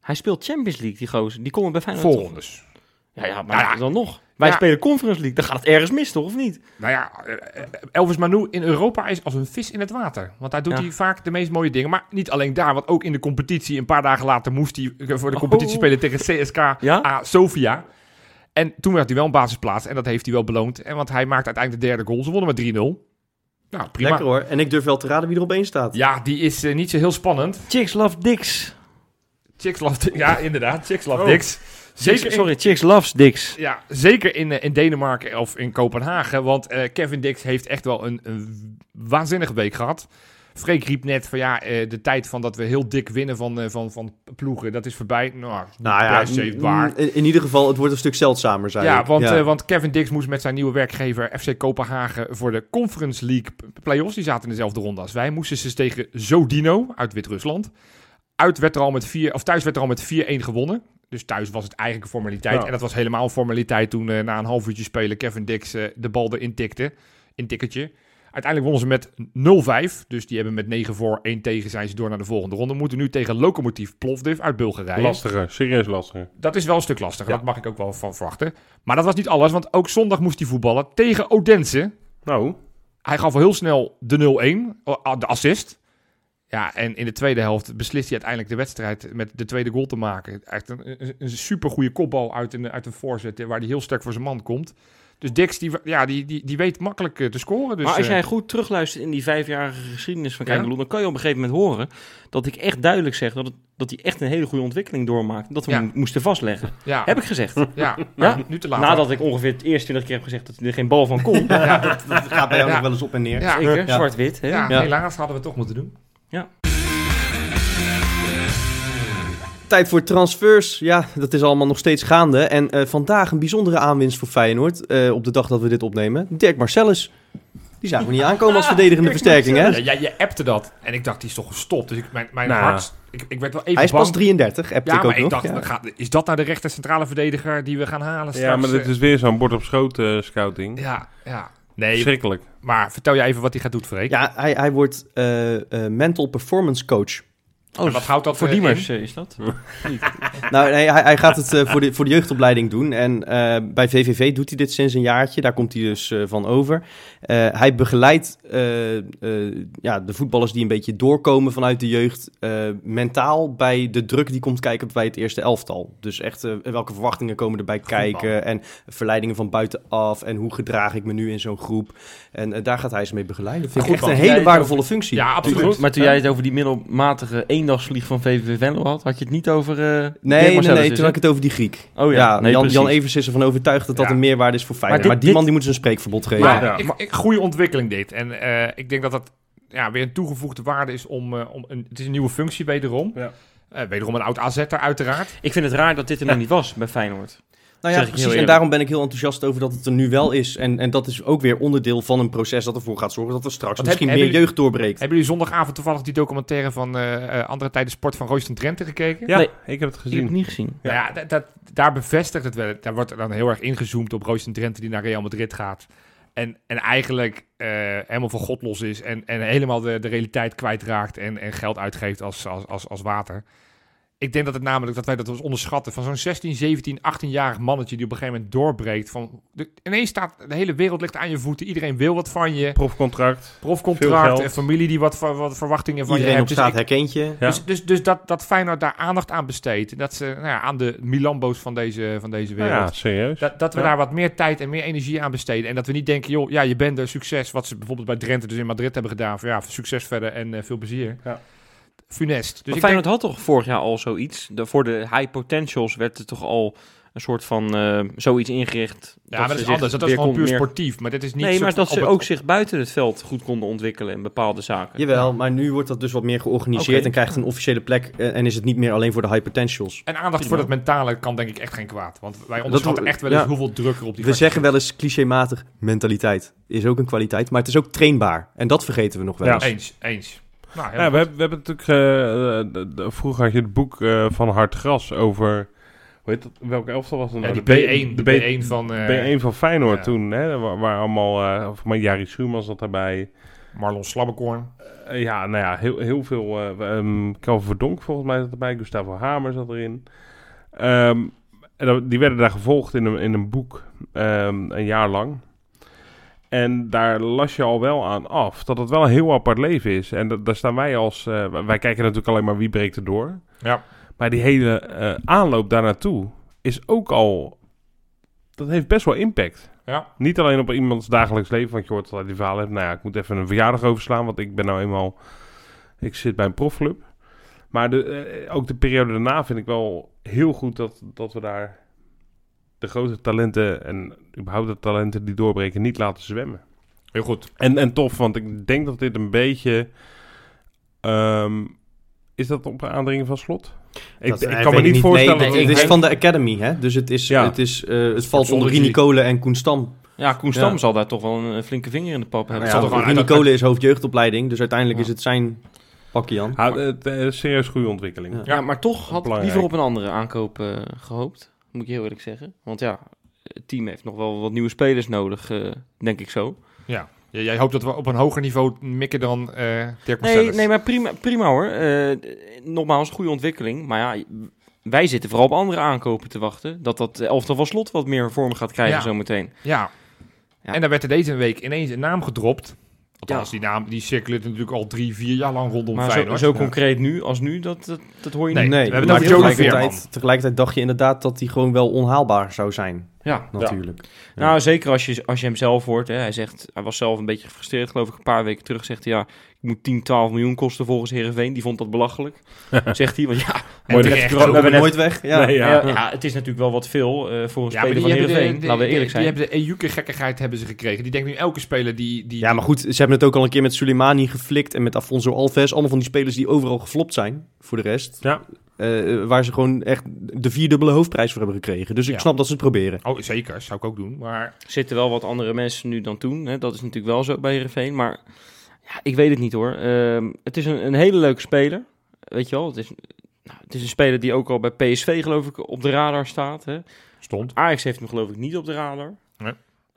S4: Hij speelt Champions League, die gozer. Die komt bij Feyenoord.
S3: voorrondes.
S4: Ja, ja, maar
S3: Nou ja.
S4: dan nog. Wij
S3: Ja.
S4: spelen Conference League. Dan gaat het ergens mis, toch? Of niet?
S3: Nou ja, eh, Elvis Manu in Europa is als een vis in het water. Want daar doet
S4: Ja.
S3: hij vaak de meest mooie dingen. Maar niet alleen daar, want ook in de competitie. Een paar dagen later moest hij eh, voor de competitie
S4: Oh.
S3: spelen tegen CSK Sofia. En toen werd hij wel een basisplaats en dat heeft hij wel beloond. En want hij maakt uiteindelijk de derde goal. Ze wonnen met 3-0. Nou, prima.
S2: Lekker hoor. En ik durf wel te raden wie er op één staat.
S3: Ja, die is eh, niet zo heel spannend.
S4: Chicks love dicks.
S3: Chicks love, ja, inderdaad. Chicks love
S1: Oh.
S3: dicks. Zeker in-
S4: Sorry, Chicks loves dicks.
S3: Ja, zeker in, eh, in Denemarken of in Kopenhagen. Want eh, Kevin Dix heeft echt wel een, een waanzinnige week gehad. Freek riep net van ja, eh, de tijd van dat we heel dik winnen van, eh, van, van ploegen, dat is voorbij. Nou,
S2: Nou ja,
S3: heeft waar.
S2: mm, in, in ieder geval, het wordt een stuk zeldzamer, zei
S3: Ja,
S2: ik.
S3: want, eh, want Kevin Dix moest met zijn nieuwe werkgever FC Kopenhagen voor de Conference League play-offs. Die zaten in dezelfde ronde als wij. Moesten ze tegen Zodino uit Wit-Rusland. Uit werd er al met vier, of thuis werd er al met 4-1 gewonnen. Dus thuis was het eigenlijk een formaliteit.
S1: Ja.
S3: En dat was helemaal een formaliteit toen na een half uurtje spelen Kevin Dix de bal erin tikte. In tikkertje. Uiteindelijk wonnen ze met 0-5. Dus die hebben met 9 voor 1 tegen zijn ze door naar de volgende ronde. Moeten nu tegen Lokomotiv Plovdiv uit Bulgarije.
S1: Lastiger, serieus lastiger.
S3: Dat is wel een stuk lastiger.
S1: Ja.
S3: Dat mag ik ook wel van verwachten. Maar dat was niet alles, want ook zondag moest hij voetballen tegen Odense.
S1: Nou,
S3: Hij gaf al heel snel de 0-1, oh, ah, de assist. Ja, en in de tweede helft beslist hij uiteindelijk de wedstrijd met de tweede goal te maken. Echt een, een, een super goede kopbal uit een, uit een voorzet, waar hij heel sterk voor zijn man komt. Dus Dix, die, ja, die, die, die weet makkelijk eh, te scoren. Dus,
S4: maar als
S3: eh,
S4: jij goed terugluistert in die vijfjarige geschiedenis van Kijk
S3: Ja.
S4: dan kan je op een gegeven moment horen dat ik echt duidelijk zeg dat, het, dat hij echt een hele goede ontwikkeling doormaakt. Dat we
S3: Ja.
S4: hem moesten vastleggen.
S3: ja,
S4: Heb ik gezegd.
S3: ja, nou, nu te laat.
S4: Nadat ik ongeveer het eerste 20 keer heb gezegd dat hij er geen bal van kon.
S3: Ja,
S2: Dat gaat bij jou
S3: Ja.
S2: nog wel eens op en neer.
S3: ja,
S4: Zeker,
S3: ja.
S4: zwart-wit. hè?
S3: Ja,
S4: Ja.
S3: helaas hadden we het toch moeten doen.
S2: Tijd voor transfers. Ja, dat is allemaal nog steeds gaande. En eh, vandaag een bijzondere aanwinst voor Feyenoord. eh, op de dag dat we dit opnemen. Dirk Marcellus. Die zagen we niet aankomen als verdedigende versterking, hè?
S3: Ja, je appte dat. En ik dacht, die is toch gestopt. Dus ik, mijn, mijn
S1: Nou.
S3: hart... Ik, ik werd wel even
S2: Hij is
S3: bang.
S2: pas 33, heb
S3: Ja,
S2: ik ook
S3: maar ik
S2: nog.
S3: dacht,
S2: ja.
S3: gaat, is dat nou de rechter centrale verdediger die we gaan halen straks?
S1: Ja, maar dit
S3: Eh,
S1: is weer zo'n bord op schoot eh, scouting.
S3: Ja, ja. Nee,
S1: Verschrikkelijk.
S3: maar vertel jij even wat hij gaat doen, Freek.
S2: Ja, hij, hij wordt eh, eh, mental performance coach.
S3: En wat houdt dat
S4: voor
S3: eh,
S4: Diemers
S3: in?
S4: eh, is dat?
S2: Nou, nee, hij, hij gaat het eh, voor, de, voor de jeugdopleiding doen. En eh, bij VVV doet hij dit sinds een jaartje. Daar komt hij dus eh, van over. Eh, hij begeleidt eh, eh, ja, de voetballers die een beetje doorkomen vanuit de jeugd... eh, mentaal bij de druk die komt kijken bij het eerste elftal. Dus echt welke verwachtingen komen erbij kijken... en verleidingen van buitenaf... en hoe gedraag ik me nu in zo'n groep. En daar gaat hij ze mee begeleiden. Dat vind ik
S3: Goed,
S2: echt een hele waardevolle functie.
S3: Ja, absoluut.
S4: Maar toen jij het over die middelmatige eendagsvlieg van VVV Venlo had, had je het niet over... eh
S2: Nee, nee, toen had ik het over die Griek.
S4: Oh ja,
S2: Ja,
S4: nee,
S2: Jan. Jan Evers is ervan overtuigd dat dat een meerwaarde is voor Feyenoord.
S4: dit-
S2: Maar, die
S4: dit-
S2: man die moet ze een spreekverbod geven.
S3: Maar
S1: Ja.
S3: ik, ik, goede ontwikkeling dit. En eh, ik denk dat dat ja, weer een toegevoegde waarde is om... eh, om een, het is een nieuwe functie wederom.
S1: Ja.
S3: Eh, wederom een oud AZ'er uiteraard.
S4: Ik vind het raar dat dit er nog niet was bij Feyenoord.
S2: Nou ja, precies. En daarom ben ik heel enthousiast over dat het er nu wel is. En, en dat is ook weer onderdeel van een proces dat ervoor gaat zorgen dat er straks
S3: Wat
S2: misschien
S3: heb-
S2: meer jeugd doorbreekt.
S3: Hebben jullie zondagavond toevallig die documentaire van eh, eh, Andere Tijden Sport van Royston Drenthe gekeken?
S1: Ja,
S4: Nee.
S1: ik heb het
S4: Ik heb
S1: gezien.
S4: het niet gezien.
S3: Nou ja, dat, dat- daar bevestigt het wel. Daar wordt dan heel erg ingezoomd op Royston Drenthe die naar Real Madrid gaat. En, en eigenlijk eh, helemaal van God los is. En, en helemaal de, de realiteit kwijtraakt. En, en geld uitgeeft als, als, als, als water. Ik denk dat het namelijk dat wij dat ons onderschatten. Van zo'n 16, 17, 18-jarig mannetje die op een gegeven moment doorbreekt. Van, de, ineens staat de hele wereld ligt aan je voeten. Iedereen wil wat van je.
S1: Profcontract. Veel
S3: Profcontract.
S1: geld.
S3: En familie die wat, wat verwachtingen van
S2: Iedereen
S3: je
S2: op
S3: hebt. Dus
S2: straat
S3: ik-
S2: herkent je.
S1: Ja.
S3: dus, dus, dus dat, dat Feyenoord daar aandacht aan besteedt. Dat ze nou ja, aan de Milambo's van deze, van deze
S1: Nou
S3: wereld.
S1: ja, serieus.
S3: Dat, dat we
S1: Ja.
S3: daar wat meer tijd en meer energie aan besteden. En dat we niet denken, joh, ja, je bent er, succes. Wat ze bijvoorbeeld bij Drenthe dus in Madrid hebben gedaan. Van, ja, succes verder en eh, veel plezier.
S1: Ja.
S3: Funest. Dus ik
S4: Feyenoord
S3: denk,
S4: had toch vorig jaar al zoiets? De, voor de high potentials werd er toch al een soort van eh, zoiets ingericht.
S3: ja, maar dat is anders. Dat is gewoon puur
S4: meer-
S3: sportief. Maar dit is niet
S4: Nee, maar dat ze
S3: het-
S4: ook zich buiten het veld goed konden ontwikkelen in bepaalde zaken.
S2: Jawel, maar nu wordt dat dus wat meer georganiseerd en krijgt een officiële plek. eh, En is het niet meer alleen voor de high potentials.
S3: En aandacht voor dat mentale kan denk ik echt geen kwaad. Want wij
S2: Dat
S3: onderschatten echt wel eens
S2: ja.
S3: hoeveel druk er op die
S2: We zeggen wel eens clichématig, mentaliteit is ook een kwaliteit. Maar het is ook trainbaar. En dat vergeten we nog wel
S1: Ja.
S2: eens.
S3: Eens, eens. Nou,
S1: Ja, we, hebben, we hebben natuurlijk... eh, eh, de- de- vroeger had je het boek eh, van Hart Gras over... Hoe heet dat? Welke elftal was het
S3: Ja,
S1: nou?
S3: die
S1: De
S3: B1,
S1: De
S3: de B1 van eh,
S1: B1 van Feyenoord
S3: ja.
S1: toen. Hè? Waar, waar allemaal... eh of maar Jari Schuurman zat daarbij.
S3: Marlon Slabbekorn.
S1: Ja, nou ja, heel, heel veel... um, Calvin Verdonk volgens mij zat erbij. Gustavo Hamer zat erin. Ehm, en dat- die werden daar gevolgd in een, in een boek. ehm, een jaar lang. En daar las je al wel aan af dat het wel een heel apart leven is. En dat, daar staan wij als... eh, wij kijken natuurlijk alleen maar wie breekt er door.
S3: Ja.
S1: Maar die hele eh, aanloop daar naartoe is ook al... Dat heeft best wel impact.
S3: Ja.
S1: Niet alleen op iemands dagelijks leven, want je hoort al die verhalen. hebben, Nou ja, ik moet even een verjaardag overslaan, want ik ben nou eenmaal... Ik zit bij een profclub. Maar de, eh, ook de periode daarna vind ik wel heel goed dat, dat we daar de grote talenten en überhaupt de talenten die doorbreken niet laten zwemmen.
S3: Heel goed.
S1: En, en tof, want ik denk dat dit een beetje... ehm, is dat op aandringen van slot? Ik,
S2: Dat,
S1: ik kan me niet voorstellen...
S2: Nee,
S1: dat
S2: het is van de Academy, hè? Dus het, is,
S1: Ja.
S2: het, is, eh, het valt onder Rini. Kolen en Koen Stam.
S4: Ja, Koen Stam
S2: Ja.
S4: zal daar toch wel een, een flinke vinger in de pap hebben.
S2: Ja,
S3: gewoon
S2: Rini Kolen is hoofdjeugdopleiding, dus uiteindelijk
S3: Ja.
S2: is het zijn pakje aan.
S1: Ja, het is een serieus goede ontwikkeling.
S2: Ja.
S4: Ja, maar toch had ik liever op een andere aankoop eh, gehoopt. Moet ik je heel eerlijk zeggen. Want ja, het team heeft nog wel wat nieuwe spelers nodig, eh, denk ik zo.
S3: Ja. Jij hoopt dat we op een hoger niveau mikken dan eh Dirk
S4: Nee, nee maar prima, prima hoor. Eh, nogmaals, goede ontwikkeling. Maar ja, wij zitten vooral op andere aankopen te wachten. Dat dat elftal van slot wat meer vorm gaat krijgen
S3: Ja.
S4: zometeen.
S3: Ja.
S4: Ja.
S3: En dan werd er deze week ineens een naam gedropt. Althans, die naam die circuleert natuurlijk al drie, vier jaar lang rondom
S4: Maar zo,
S3: Feyenoord.
S4: zo concreet nu als nu, dat, dat, dat hoor je
S3: Nee.
S4: niet.
S2: Nee,
S3: we hebben
S2: maar
S3: het over Joey
S2: tegelijkertijd, tegelijkertijd dacht je inderdaad dat hij gewoon wel onhaalbaar zou zijn,
S4: Ja.
S2: natuurlijk. Ja.
S4: Nou, zeker als je, als je hem zelf hoort. Hè. Hij zegt, hij was zelf een beetje gefrustreerd, geloof ik, een paar weken terug. Zegt hij, ja, ik moet 10, 12 miljoen kosten volgens Herenveen. Die vond dat belachelijk. zegt hij, want ja,
S1: Mooi
S3: terecht
S1: dat
S2: we hebben nooit weg. Ja.
S1: Nee,
S4: ja.
S1: ja.
S4: ja, het is natuurlijk wel wat veel eh, voor een
S3: Ja,
S4: speler
S3: die
S4: van
S3: de,
S4: Laten we eerlijk zijn.
S3: Die hebben de Ejuke-gekkigheid hebben ze gekregen. Die denkt nu elke speler die... die
S2: Ja, maar goed, ze hebben het ook al een keer met Soleimani geflikt en met Afonso Alves. Allemaal van die spelers die overal geflopt zijn, voor de rest.
S1: Ja.
S2: Eh, waar ze gewoon echt de vierdubbele hoofdprijs voor hebben gekregen. Dus ik
S3: Ja.
S2: snap dat ze het proberen.
S3: Oh, zeker. Zou ik ook doen. Maar
S4: Er zitten wel wat andere mensen nu dan toen. Hè. Dat is natuurlijk wel zo bij Herenveen. Maar ja, ik weet het niet hoor. Ehm, het is een, een hele leuke speler. Weet je wel, het is, nou, het is een speler die ook al bij PSV geloof ik op de radar staat. Hè.
S3: stond.
S4: Ajax heeft hem geloof ik niet op de radar.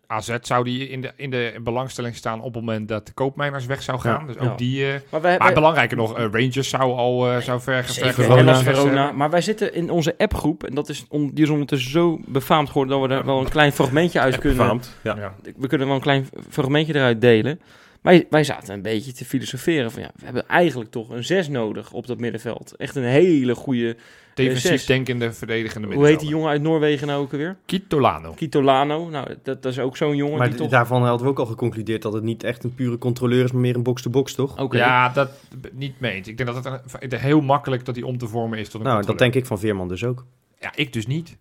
S3: AZ zou die in de, in de belangstelling staan op het moment dat de koopmijners weg zou gaan. dus ook
S4: Ja.
S3: die... eh,
S4: Maar, wij,
S3: maar
S4: wij-
S3: belangrijker nog, eh, Rangers zou al eh, zou ver ver-
S2: Verona.
S4: Verona. Maar wij zitten in onze appgroep. En dat is, on- die is ondertussen zo befaamd geworden... dat we daar wel een klein fragmentje uit kunnen...
S1: Befaamd. Ja.
S3: Ja.
S4: We kunnen wel een klein fragmentje eruit delen. Wij, wij zaten een beetje te filosoferen van... ja, we hebben eigenlijk toch een zes nodig op dat middenveld. Echt een hele goede...
S3: Defensief
S4: zes.
S3: denkende, verdedigende
S4: Hoe heet die jongen uit Noorwegen nou ook alweer?
S3: Kitolano.
S4: Kitolano. Nou, dat, dat is ook zo'n jongen
S2: Maar
S4: die toch...
S2: daarvan hadden we ook al geconcludeerd dat het niet echt een pure controleur is, maar meer een box-to-box, toch?
S4: Oké.
S3: Ja, dat niet mee eens. Ik denk dat het een, heel makkelijk dat hij om te vormen is tot een
S2: Nou, dat denk ik van Veerman dus ook.
S3: Ja, ik dus niet.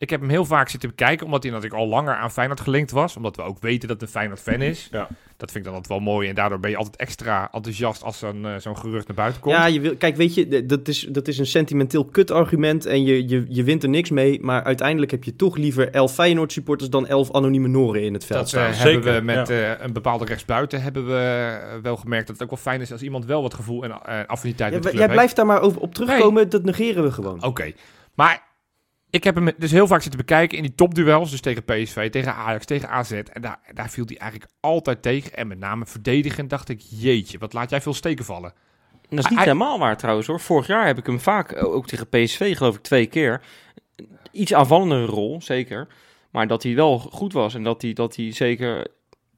S3: Ik heb hem heel vaak zitten bekijken, omdat hij natuurlijk al langer aan Feyenoord gelinkt was. Omdat we ook weten dat hij een Feyenoord-fan is.
S1: Ja.
S3: Dat vind ik dan altijd wel mooi. En daardoor ben je altijd extra enthousiast als zo'n eh, zo'n gerucht naar buiten komt.
S2: Ja, je wil, kijk, weet je, dat is, dat is een sentimenteel kutargument en je, je, je wint er niks mee. Maar uiteindelijk heb je toch liever elf Feyenoord supporters dan elf anonieme Noren in het veld
S3: dat
S2: staan.
S3: eh,
S1: Zeker,
S3: hebben we met
S1: ja.
S3: eh, een bepaalde rechtsbuiten hebben we wel gemerkt dat het ook wel fijn is als iemand wel wat gevoel en affiniteit
S2: Ja,
S3: met de club
S2: jij blijft daar maar over, op terugkomen, dat negeren we gewoon.
S3: Oké, maar ik heb hem dus heel vaak zitten bekijken in die topduels. Dus tegen PSV, tegen Ajax, tegen AZ. En daar, daar viel hij eigenlijk altijd tegen. En met name verdedigend dacht ik, jeetje, wat laat jij veel steken vallen.
S4: Dat is niet
S3: Hij-
S4: helemaal waar trouwens hoor. Vorig jaar heb ik hem vaak, eh, ook tegen PSV geloof ik, twee keer. Iets aanvallendere rol, zeker. Maar dat hij wel goed was en dat hij, dat hij zeker...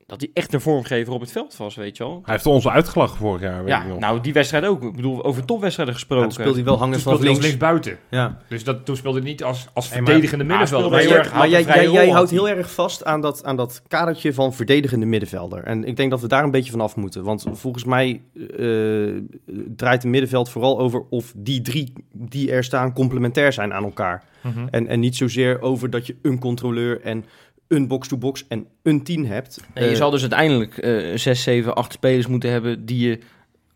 S4: Dat hij echt een vormgever op het veld was, weet je wel.
S1: Hij heeft ons uitgelachen vorig jaar, weet
S4: Ja,
S1: ik nog.
S4: nou die wedstrijd ook. Ik bedoel, over topwedstrijden
S2: Ja,
S4: gesproken.
S2: dan speelt hij wel hangend van
S3: speelde als
S2: links.
S3: linksbuiten.
S2: Ja.
S3: Dus dat, toen speelde hij niet als, als verdedigende
S4: Maar
S3: middenvelder.
S4: speelde
S2: Maar, jij,
S4: erg,
S2: maar jij, jij, houdt heel erg vast aan dat, aan dat kadertje van verdedigende middenvelder. En ik denk dat we daar een beetje van af moeten. Want volgens mij eh, draait het middenveld vooral over of die drie die er staan complementair zijn aan elkaar.
S3: Mhm.
S2: En, en niet zozeer over dat je een controleur en een box-to-box en een tien hebt.
S4: Nee, je
S2: Eh,
S4: zal dus uiteindelijk eh 6, 7, 8 spelers moeten hebben die je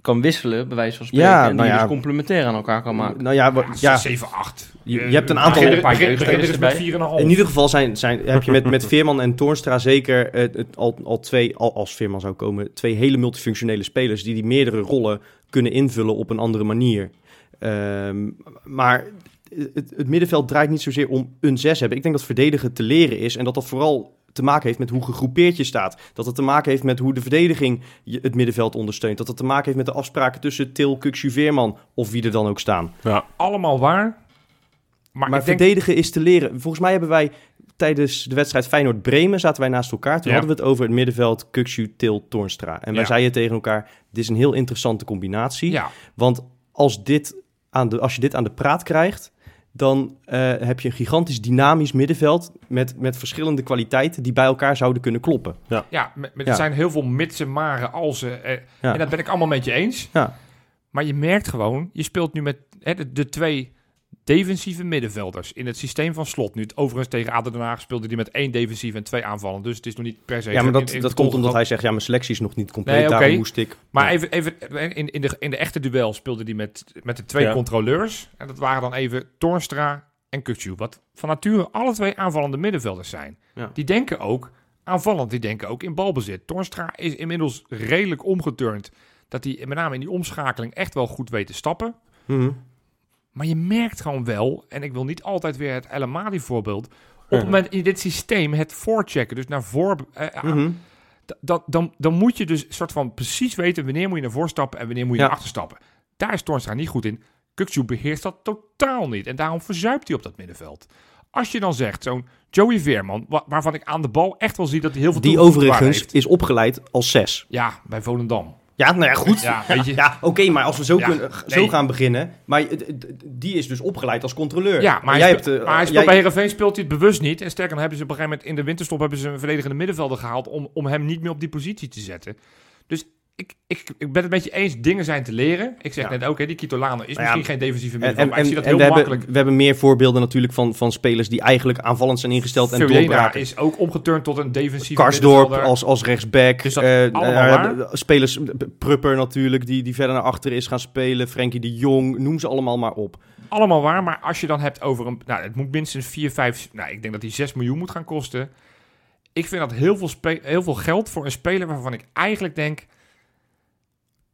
S4: kan wisselen, bij wijze van spreken.
S2: Ja,
S4: en die
S2: nou ja.
S4: dus complementair aan elkaar kan maken.
S2: Nou ja,
S3: Ja,
S2: ja,
S3: 7, 8.
S2: Je- je hebt een aantal-
S4: Een paar
S3: begin,
S4: jeugdspelers
S3: begin dus met
S4: erbij.
S3: 4,5.
S2: in ieder geval zijn, zijn, heb je met, met Veerman en Toornstra zeker eh, het, al, al twee, al, als Veerman zou komen, twee hele multifunctionele spelers die die meerdere rollen kunnen invullen op een andere manier. Ehm, maar het, het middenveld draait niet zozeer om een zes hebben. Ik denk dat verdedigen te leren is en dat dat vooral te maken heeft met hoe gegroepeerd je staat. Dat het te maken heeft met hoe de verdediging je het middenveld ondersteunt. Dat het te maken heeft met de afspraken tussen Til, Kukshu, Veerman of wie er dan ook staan.
S1: Ja.
S3: Allemaal waar. Maar,
S2: Maar
S3: ik denk,
S2: verdedigen is te leren. Volgens mij hebben wij tijdens de wedstrijd Feyenoord-Bremen... zaten wij naast elkaar. Toen
S3: Ja.
S2: hadden we het over het middenveld Kukshu, Til, Toornstra. En wij
S3: Ja.
S2: zeiden tegen elkaar... dit is een heel interessante combinatie.
S3: ja,
S2: Want als, dit aan de, als je dit aan de praat krijgt... dan eh, heb je een gigantisch dynamisch middenveld... Met, met verschillende kwaliteiten die bij elkaar zouden kunnen kloppen.
S3: ja, met, met,
S2: Ja.
S3: er zijn heel veel mitsen, maren, alsen. Eh,
S2: Ja.
S3: En dat ben ik allemaal met je eens.
S2: Ja.
S3: Maar je merkt gewoon, je speelt nu met hè, de, de twee defensieve middenvelders in het systeem van slot. Nu, het- overigens tegen ADO Den Haag speelde hij met één defensief en twee aanvallen. Dus het is nog niet per se...
S2: Ja, maar dat,
S3: in
S2: dat komt omdat hij zegt... ja, mijn selectie is nog niet compleet,
S3: Nee,
S2: daarom moest ik...
S3: Maar
S2: Ja.
S3: even, even in, in, de, in de echte duel speelde hij met, met de twee
S1: Ja.
S3: controleurs. En dat waren dan even Toornstra en Kutsu. Wat van nature alle twee aanvallende middenvelders zijn.
S2: Ja.
S3: Die denken ook aanvallend, die denken ook in balbezit. Toornstra is inmiddels redelijk omgeturnd. Dat hij met name in die omschakeling echt wel goed weet te stappen.
S2: Mhm.
S3: Maar je merkt gewoon wel, en ik wil niet altijd weer het El Amadi voorbeeld. Op
S1: Mhm.
S3: het moment in dit systeem het voorchecken, dus naar voor, eh,
S2: Mhm.
S3: D- dan, dan, dan moet je dus soort van precies weten wanneer moet je naar voren stappen en wanneer moet je
S2: Ja.
S3: naar achter stappen. Daar is Toornstra niet goed in. Kukzu beheerst dat totaal niet en daarom verzuipt hij op dat middenveld. als je dan zegt, zo'n Joey Veerman, wa- waarvan ik aan de bal echt wel zie dat hij heel veel
S2: Die overigens
S3: heeft.
S2: is opgeleid als zes.
S3: Ja, bij Volendam.
S2: Ja, nou ja, goed.
S3: Ja, weet je.
S2: Ja, oké, maar als we zo,
S3: Ja,
S2: kunnen, zo
S3: nee.
S2: gaan beginnen. Maar eh, die is dus opgeleid als controleur.
S3: Ja, maar,
S2: jij hebt, eh,
S3: maar hij speelt
S2: jij-
S3: bij Heerenveen speelt hij het bewust niet. En sterker dan hebben ze op een gegeven moment in de winterstop hebben ze een verdedigende middenvelder gehaald om, om hem niet meer op die positie te zetten. Dus ik, ik, ik ben het met je eens, dingen zijn te leren. Ik zeg
S2: Ja.
S3: net ook, hè, die Kitolano is
S2: Nou ja,
S3: misschien geen defensieve
S2: En,
S3: middenvelder,
S2: en,
S3: maar ik zie dat
S2: en
S3: heel
S2: we,
S3: makkelijk.
S2: hebben, we hebben meer voorbeelden natuurlijk van, van spelers die eigenlijk aanvallend zijn ingesteld en doorbraken.
S3: is ook omgeturnd tot een defensieve
S2: Karsdorp als, als rechtsback. Eh, eh, spelers, Prupper natuurlijk, die, die verder naar achter is gaan spelen. Frenkie de Jong, noem ze allemaal maar op.
S3: Allemaal waar, maar als je dan hebt over een... Nou, het moet minstens 4, 5... Nou, ik denk dat die 6 miljoen moet gaan kosten. Ik vind dat heel veel, heel veel geld voor een speler waarvan ik eigenlijk denk...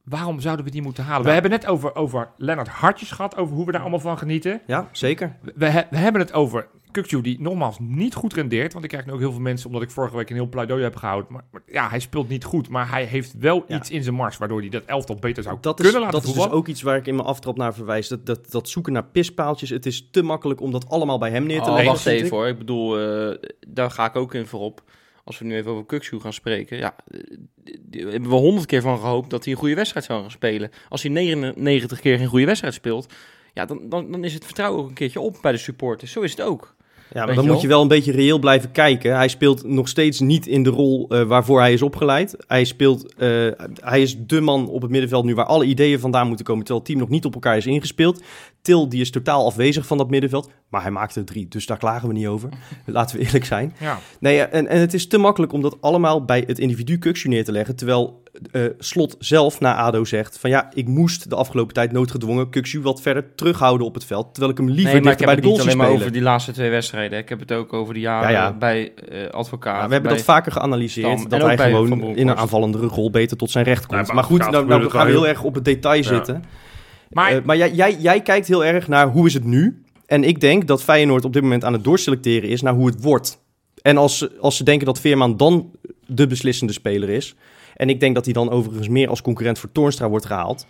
S3: Waarom zouden we die moeten halen? We
S2: Ja.
S3: hebben net over, over Lennart Hartjes gehad, over hoe we daar allemaal van genieten.
S2: Ja, zeker.
S3: We, he- we hebben het over Kukju, die nogmaals niet goed rendeert. Want ik krijg nu ook heel veel mensen, omdat ik vorige week een heel pleidooi heb gehouden. Maar, maar ja, hij speelt niet goed, maar hij heeft wel
S2: Ja.
S3: iets in zijn mars... waardoor hij dat elftal beter zou
S2: Dat is,
S3: kunnen laten
S2: dat is dus ook iets waar ik in mijn aftrap naar verwijs. Dat, dat, dat zoeken naar pispaaltjes. Het is te makkelijk om dat allemaal bij hem neer te
S4: Oh,
S2: leggen.
S4: wacht even
S2: ik.
S4: hoor. Ik bedoel, eh, daar ga ik ook in voorop. Als we nu even over Kukshoe gaan spreken. Ja, eh, hebben we honderd keer van gehoopt dat hij een goede wedstrijd zou gaan spelen. Als hij 99 keer geen goede wedstrijd speelt. Ja, dan, dan, dan is het vertrouwen ook een keertje op bij de supporters. Zo is het ook.
S2: Ja, maar dan moet je wel een beetje reëel blijven kijken. Hij speelt nog steeds niet in de rol eh, waarvoor hij is opgeleid. Hij, speelt, eh, hij is de man op het middenveld nu waar alle ideeën vandaan moeten komen. Terwijl het team nog niet op elkaar is ingespeeld. Til die is totaal afwezig van dat middenveld. Maar hij maakte er drie, dus daar klagen we niet over. Laten we eerlijk zijn.
S3: Ja.
S2: Nee, en, en het is te makkelijk om dat allemaal bij het individu Kukshu neer te leggen. Terwijl eh, Slot zelf na ADO zegt van ja, ik moest de afgelopen tijd noodgedwongen Kukshu wat verder terughouden op het veld. Terwijl ik hem liever
S4: nee, maar ik
S2: dichter
S4: heb
S2: bij
S4: het
S2: de
S4: niet
S2: goal zie
S4: alleen maar
S2: spelen.
S4: over die laatste twee wedstrijden. Ik heb het ook over de jaren
S2: Ja, ja.
S4: bij eh, advocaat.
S2: Ja, we hebben dat vaker geanalyseerd.
S4: Stam.
S2: Dat hij gewoon in een aanvallende rol beter tot zijn recht komt. Maar goed, nou, nou
S1: het
S2: gaan we
S1: wel
S2: heel erg op het detail
S1: Ja.
S2: zitten.
S3: Maar
S2: Eh, maar jij, jij, jij kijkt heel erg naar hoe is het nu. En ik denk dat Feyenoord op dit moment aan het doorselecteren is naar hoe het wordt. En als, ze- als ze denken dat Veerman dan de beslissende speler is. En ik denk dat hij dan overigens meer als concurrent voor Toornstra wordt gehaald.